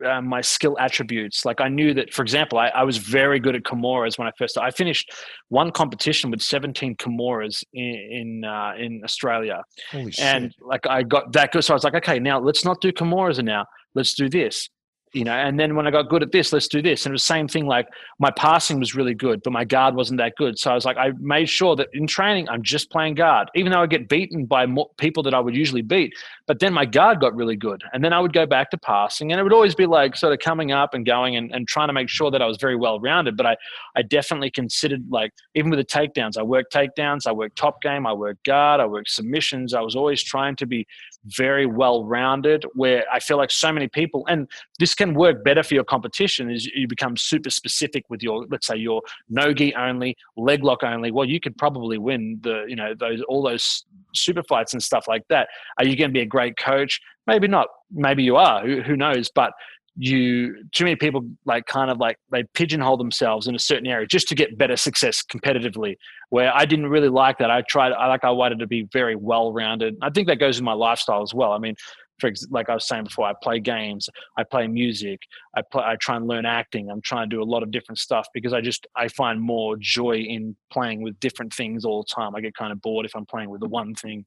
uh, my skill attributes. Like I knew that, for example, I, I, was very good at Kimuras when I first. I finished one competition with 17 Kimuras in in, uh, in Australia, Holy and shit. like I got that good. So I was like, okay, now let's not do Kimuras now let's do this you know, and then when I got good at this, let's do this. And it was the same thing. Like my passing was really good, but my guard wasn't that good. So I was like, I made sure that in training, I'm just playing guard, even though I get beaten by more people that I would usually beat. But then my guard got really good. And then I would go back to passing and it would always be like sort of coming up and going and, and trying to make sure that I was very well rounded. But I, I definitely considered like, even with the takedowns, I worked takedowns, I worked top game, I worked guard, I worked submissions. I was always trying to be very well rounded where I feel like so many people, and this can work better for your competition is you become super specific with your, let's say your no gi only, leg lock only. Well, you could probably win the, you know, those, all those super fights and stuff like that. Are you going to be a great coach? Maybe not. Maybe you are. Who, who knows? But you too many people like kind of like they pigeonhole themselves in a certain area just to get better success competitively where i didn't really like that. I tried i like i wanted to be very well rounded i think that goes in my lifestyle as well. I mean for like i was saying before i play games i play music i play i try and learn acting. I'm trying to do a lot of different stuff because i just i find more joy in playing with different things all the time. I get kind of bored if i'm playing with the one thing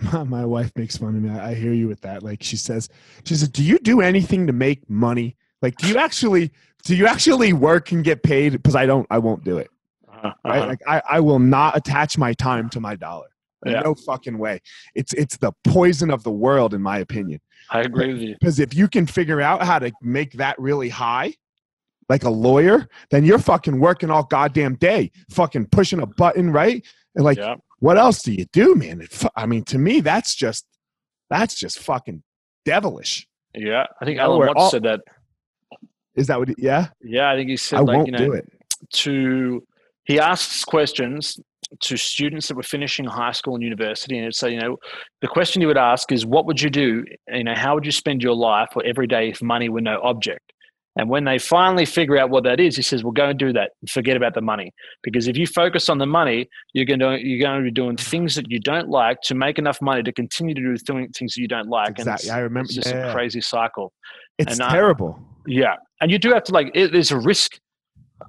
[laughs] my wife makes fun of me. I hear you with that. Like she says, she says, "Do you do anything to make money? Like, do you actually do you actually work and get paid? Because I don't. I won't do it. Uh-huh. [laughs] Right? Like, I I will not attach my time to my dollar. Yeah. No fucking way. It's it's the poison of the world, in my opinion. I agree with you. Because if you can figure out how to make that really high, like a lawyer, then you're fucking working all goddamn day, fucking pushing a button, right? And like yeah what else do you do, man? It, I mean, to me, that's just that's just fucking devilish. Yeah, I think Alan Watts all, said that. Is that what? He, yeah. Yeah, I think he said I like won't you know do it. to he asks questions to students that were finishing high school and university and it's so you know the question you would ask is what would you do you know how would you spend your life or every day if money were no object and when they finally figure out what that is, he says, "Well, go and do that. Forget about the money, because if you focus on the money, you're going to you're going to be doing things that you don't like to make enough money to continue to do doing things that you don't like. Exactly. I remember. It's just yeah. a crazy cycle. It's and, terrible. Uh, yeah, and you do have to like. It, there's a risk,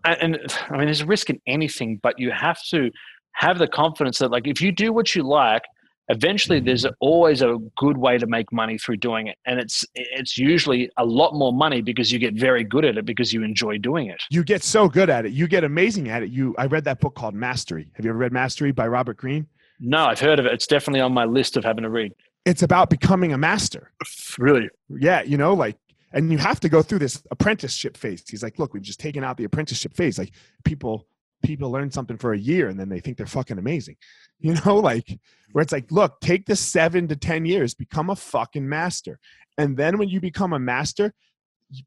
and, and I mean, there's a risk in anything, but you have to have the confidence that like if you do what you like eventually there's always a good way to make money through doing it. And it's it's usually a lot more money because you get very good at it because you enjoy doing it. You get so good at it. You get amazing at it. You i read that book called mastery. Have you ever read mastery by robert greene? No i've heard of it. It's definitely on my list of having to read. It's about becoming a master. Really? Yeah you know like and you have to go through this apprenticeship phase. He's like look we've just taken out the apprenticeship phase. Like people people learn something for a year and then they think they're fucking amazing. [laughs] You know, like where it's like, look, take the seven to 10 years, become a fucking master. And then when you become a master,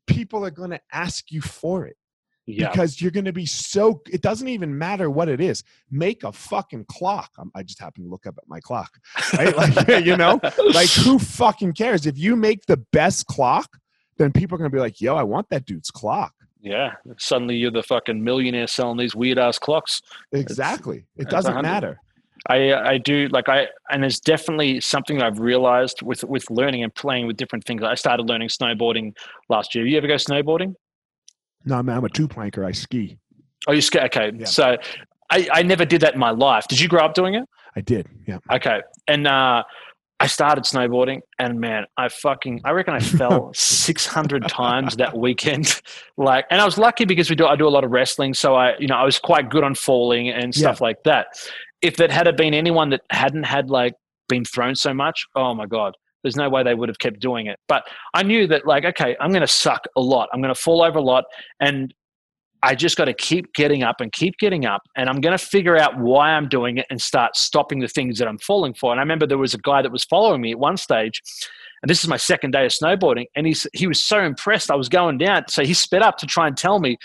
people are going to ask you for it. Yeah. Because you're going to be so, it doesn't even matter what it is. Make a fucking clock. I just happened to look up at my clock, right? like, [laughs] you know, like who fucking cares? If you make the best clock, then people are going to be like, yo, I want that dude's clock. Yeah, suddenly you're the fucking millionaire selling these weird ass clocks. Exactly. It's, it doesn't matter. I I do like I and it's definitely something I've realized with with learning and playing with different things. I started learning snowboarding last year. You ever go snowboarding? No, man. I'm a two planker. I ski. Oh, you ski? Okay, yeah. so I I never did that in my life. Did you grow up doing it? I did. Yeah. Okay, and uh, I started snowboarding and man, I fucking, I reckon I [laughs] fell 600 times that weekend. [laughs] Like, and I was lucky because we do, I do a lot of wrestling. So I, you know, I was quite good on falling and stuff yeah. like that. If it had been anyone that hadn't had like been thrown so much, oh my God, there's no way they would have kept doing it. But I knew that like, okay, I'm going to suck a lot. I'm going to fall over a lot. And I just got to keep getting up and keep getting up. And I'm going to figure out why I'm doing it and start stopping the things that I'm falling for. And I remember there was a guy that was following me at one stage. And this is my second day of snowboarding. And he's, he was so impressed. I was going down. So he sped up to try and tell me,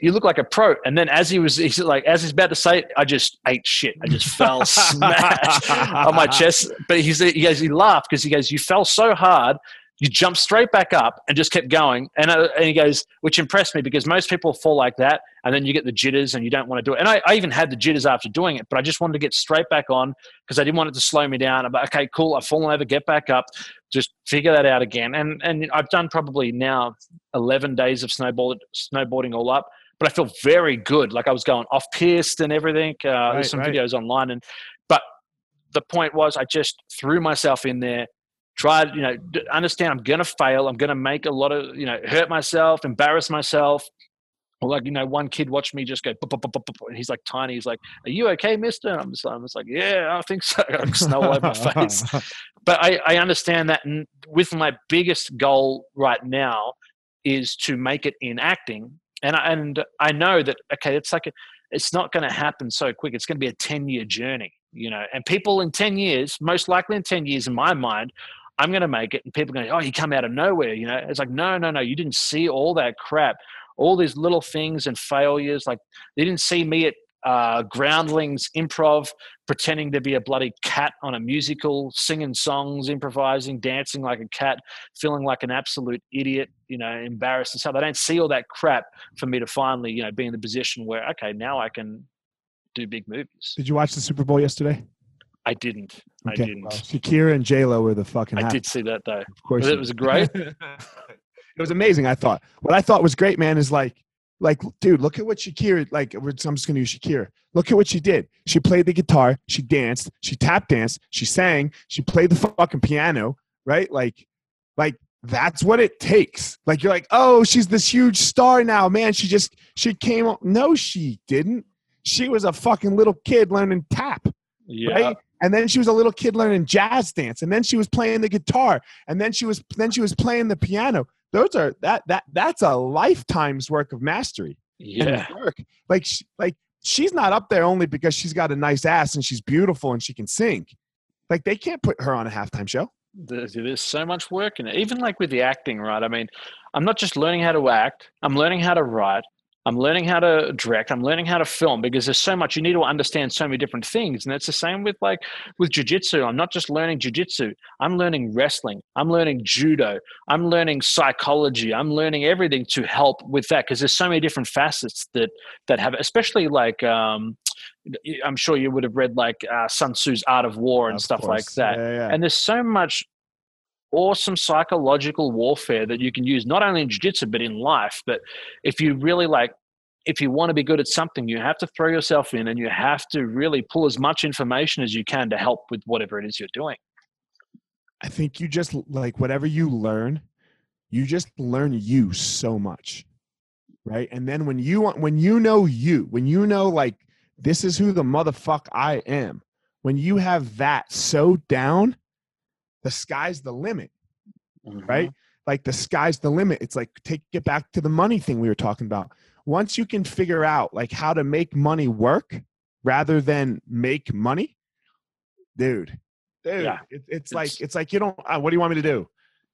you look like a pro. And then as he was, he's like, as he's about to say it, I just ate shit. I just fell [laughs] smash on my chest. But he's, he goes, he laughed because he goes, you fell so hard you jump straight back up and just kept going. And, uh, and he goes, which impressed me because most people fall like that and then you get the jitters and you don't want to do it. And I, I even had the jitters after doing it, but I just wanted to get straight back on because I didn't want it to slow me down. I'm like, okay, cool. I've fallen over, get back up, just figure that out again. And, and I've done probably now 11 days of snowboard, snowboarding all up, but I feel very good. Like I was going off piste and everything. Uh, right, there's some right. videos online and, but the point was I just threw myself in there try you know understand i'm gonna fail i'm gonna make a lot of you know hurt myself embarrass myself. Or like you know one kid watched me just go and he's like tiny he's like are you okay mister? I'm just, I'm just like yeah i think so. [laughs] Like snow all over my face. [laughs] But I, I understand that and with my biggest goal right now is to make it in acting. And I, and I know that okay it's like a, it's not going to happen so quick. It's going to be a 10 year journey you know? And people in 10 years most likely in 10 years in my mind i'm going to make it. And people are going oh you come out of nowhere you know? It's like no no no you didn't see all that crap. All these little things and failures like they didn't see me at uh, groundlings improv pretending to be a bloody cat on a musical singing songs improvising dancing like a cat feeling like an absolute idiot you know embarrassed and stuff. They don't see all that crap for me to finally you know be in the position where okay now i can do big movies. Did you watch the Super Bowl yesterday? I didn't i didn't well, Shakira and J Lo were the fucking. i half- did see that though Of course, it was great [laughs] [laughs] it was amazing. I thought. What I thought was great, man, is like, like, dude, look at what Shakira. Like, I'm just gonna use Shakira. Look at what she did. She played the guitar. She danced. She tap danced. She sang. She played the fucking piano. Right? Like, like that's what it takes. Like, you're like, oh, she's this huge star now, man. She just she came. up. No, she didn't. She was a fucking little kid learning tap yeah right? And then she was a little kid learning jazz dance, and then she was playing the guitar, and then she was then she was playing the piano. Those are that that that's a lifetime's work of mastery yeah work. Like like she's not up there only because she's got a nice ass and she's beautiful and she can sing. Like they can't put her on a halftime show. there's, there's so much work in it even like with the acting right i mean i'm not just learning how to act i'm learning how to write i'm learning how to direct i'm learning how to film because there's so much you need to understand so many different things and it's the same with like with jiu-jitsu i'm not just learning jiu-jitsu i'm learning wrestling i'm learning judo i'm learning psychology i'm learning everything to help with that because there's so many different facets that that have especially like um i'm sure you would have read like uh, sun tzu's art of war and Of stuff like that Yeah, yeah. and there's so much awesome psychological warfare that you can use not only in jiu-jitsu but in life but if you really like if you want to be good at something you have to throw yourself in and you have to really pull as much information as you can to help with whatever it is you're doing I think you just like whatever you learn, you just learn you so much. Right? And then when you want when you know you, when you know like this is who the motherfuck I am, when you have that so down, the sky's the limit, right? Like the sky's the limit. It's like take it back to the money thing we were talking about. Once you can figure out like how to make money work rather than make money, dude, dude, Yeah. it, it's, like It's- it's like you don't. Uh, what do you want me to do?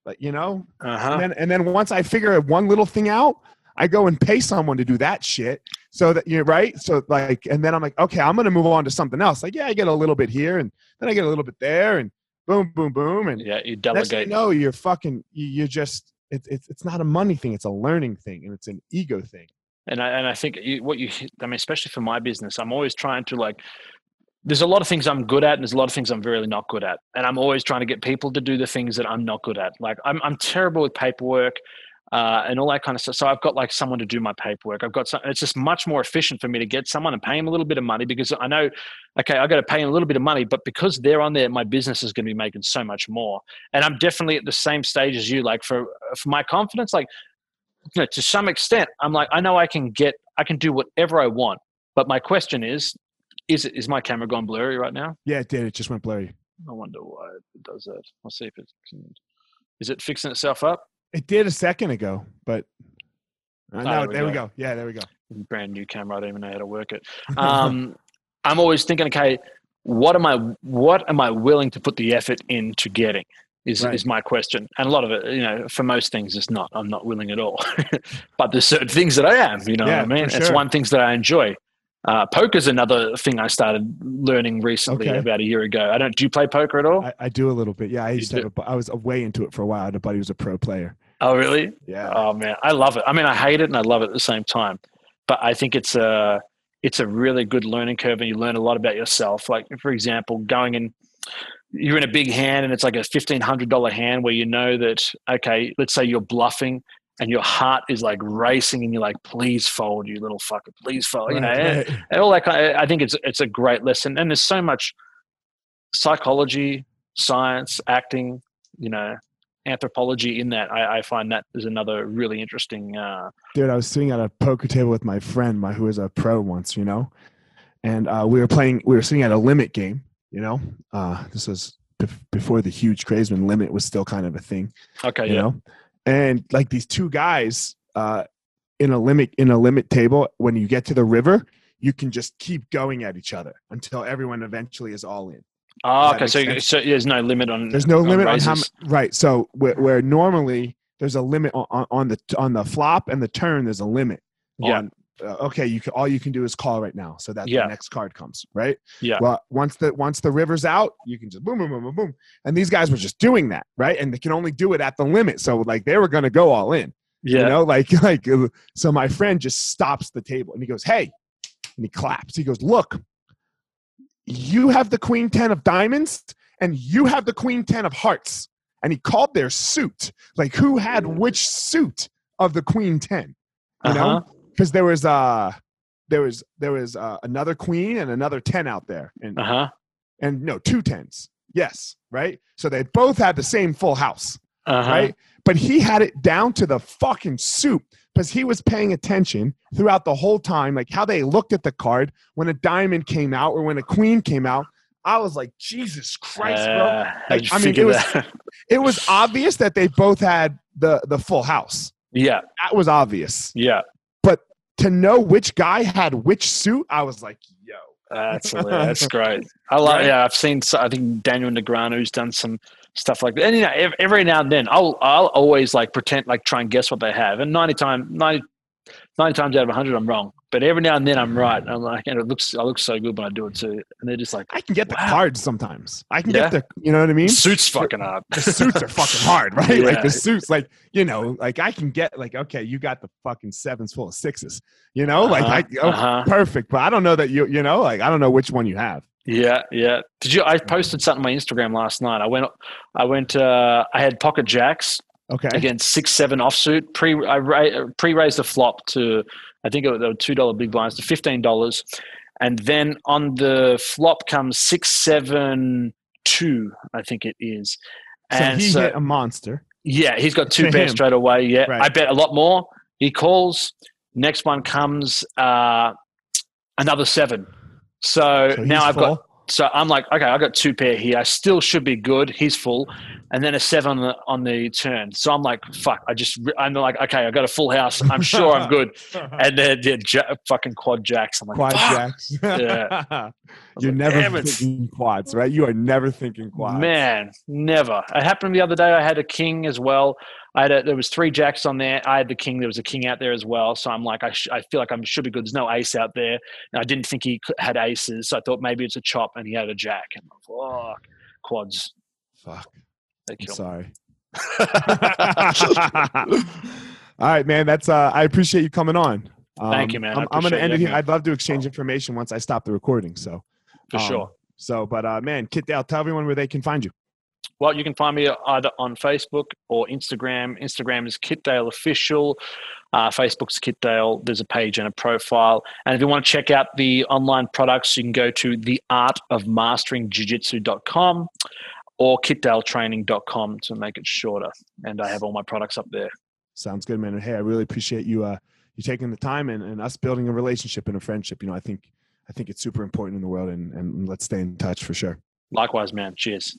Like you know, uh-huh. and then and then once I figure one little thing out, I go and pay someone to do that shit. So that you're right. So like, and then I'm like, okay, I'm gonna move on to something else. Like, yeah, I get a little bit here, and then I get a little bit there, and boom, boom, boom, and yeah you delegate you know, you're fucking. You, you're just. It's it's it's not a money thing. It's a learning thing, and it's an ego thing. and I, and I think you, what you I mean especially for my business I'm always trying to like there's a lot of things I'm good at and there's a lot of things I'm really not good at and I'm always trying to get people to do the things that I'm not good at like I'm I'm terrible with paperwork uh, and all that kind of stuff so I've got like someone to do my paperwork I've got some it's just much more efficient for me to get someone and pay them a little bit of money because I know okay I got to pay them a little bit of money but because they're on there my business is going to be making so much more and I'm definitely at the same stage as you like for for my confidence like you know, to some extent, I'm like, I know I can get, I can do whatever I want. But my question is, is it, is my camera gone blurry right now? Yeah, it did. It just went blurry. I wonder why it does that. I'll see if it can. Is it fixing itself up? It did a second ago, but uh, no, there we there we go. go. Yeah, there we go. Brand new camera. I don't even know how to work it. [laughs] Um, I'm always thinking, okay, what am I, what am I willing to put the effort into getting? Is, Right. is my question, and a lot of it, you know, for most things, it's not. I'm not willing at all, [laughs] but there's certain things that I am. You know Yeah, what I mean? for It's one things that I enjoy. Uh, poker's another thing I started learning recently, Okay. about a year ago. I don't. Do you play poker at all? I, I do a little bit. Yeah, I used to do? have a, bu- I was way into it for a while. I had a buddy who was a pro player. oh, really? Yeah. Oh man, I love it. I mean, I hate it and I love it at the same time. But I think it's a it's a really good learning curve, and you learn a lot about yourself. Like for example, going in, you're in a big hand, and it's like a fifteen hundred dollar hand where you know that okay, let's say you're bluffing. And your heart is like racing, and you're like, "Please fold, you little fucker! Please fold." You know, Right, and, and all that. Kind I think it's it's a great lesson, and there's so much psychology, science, acting, you know anthropology in that. I, I find that is another really interesting. Uh, Dude, I was sitting at a poker table with my friend, my who was a pro once, you know, and uh, we were playing. We were sitting at a limit game, you know. Uh, this was bef- before the huge craze when limit was still kind of a thing, okay, you yeah, know. And like these two guys uh, in a limit in a limit table, when you get to the river, you can just keep going at each other until everyone eventually is all in. Oh, okay. So, so there's no limit on. There's no limit on how raises. right. So where, where normally there's a limit on, on, on the on the flop and the turn, there's a limit. Yeah. On, uh, okay, you can all you can do is call right now, so that Yeah. the next card comes. Right. Yeah. Well, once the once the river's out, you can just boom, boom, boom, boom, boom. And these guys were just doing that, right? And they can only do it at the limit. So like they were gonna go all in. Yeah. You know, like [laughs] like uh, so my friend just stops the table and he goes, Hey, and he claps. He goes, Look, you have the queen 10 of diamonds and you have the queen 10 of hearts. And he called their suit. Like who had which suit of the queen 10? You Uh-huh. know? Because there was uh there was there was uh, another queen and another 10 out there. And Uh huh. and no, two tens. Yes, right? So they both had the same full house Uh huh. right? But he had it down to the fucking soup because he was paying attention throughout the whole time, like how they looked at the card when a diamond came out or when a queen came out. I was like, Jesus Christ, bro! Uh, Like, I mean, it was- that? [laughs] It was obvious that they both had the the full house. yeah, That was obvious. yeah. To know which guy had which suit, I was like, yo, That's. [laughs] That's great. I. Right? Yeah, I've seen. I think Daniel Negreanu's done some stuff like that. And you know, every now and then, I'll I'll always like pretend like try and guess what they have. And ninety times 90, 90 times out of hundred, I'm wrong. But every now and then, I'm right. I'm like, and it looks I look so good when I do it too. And they're just like, I can get the cards sometimes. I can Yeah. get the, you know what I mean? suits fucking hard. the suits are fucking hard, [laughs] right? Like the suits, like you know, like I can get like okay, you got the fucking sevens full of sixes, you know, like I oh, uh-huh. perfect, but I don't know that you you know, like I don't know which one you have. Yeah, yeah. Did you? I posted something on my Instagram last night. I went, I went. Uh, I had pocket jacks Okay, against six seven offsuit. Pre I ra- pre raised the flop to I think it was, they were two dollar big blinds to fifteen dollars, and then on the flop comes six seven two. I think it is. so he so, hit a monster. yeah, he's got two pairs straight away. Yeah, Right. I bet a lot more. He calls. Next one comes uh, another seven. So, So now I've got. So I'm like, okay, I got two pair here. I still should be good. He's full, and then a seven on the, on the turn. So I'm like, fuck. I just I'm like, okay, I got a full house. I'm sure I'm good. [laughs] And then yeah, ja- fucking quad jacks. I'm like, quad fuck. jacks. [laughs] Yeah. [laughs] You're like, never "Damn it." thinking quads, right? You are never thinking quads. Man, never. It happened the other day. I had a king as well. I had a, there was three jacks on there. I had the king. There was a king out there as well. So I'm like, I, sh- I feel like I should be good. There's no ace out there. And I didn't think he had aces. So I thought maybe it's a chop, and he had a jack. And I'm like, fuck, quads. Fuck. I'm sorry. [laughs] All right, man. That's uh I appreciate you coming on. Thank you, man. I I'm, I'm gonna end it here. I'd love to exchange information once I stop the recording. So For um, sure. So, but uh man, Kit Dale, tell everyone where they can find you. Well, you can find me either on Facebook or Instagram. Instagram is Kitdale Official. Uh, Facebook's Kitdale. There's a page and a profile. And if you want to check out the online products, you can go to theartofmasteringjiu-jitsu.com or kitdaletraining.com to make it shorter. And I have all my products up there. Sounds good, man. And hey, I really appreciate you uh you taking the time and, and us building a relationship and a friendship. You know, I think I think it's super important in the world and, and let's stay in touch for sure. Likewise, man. Cheers.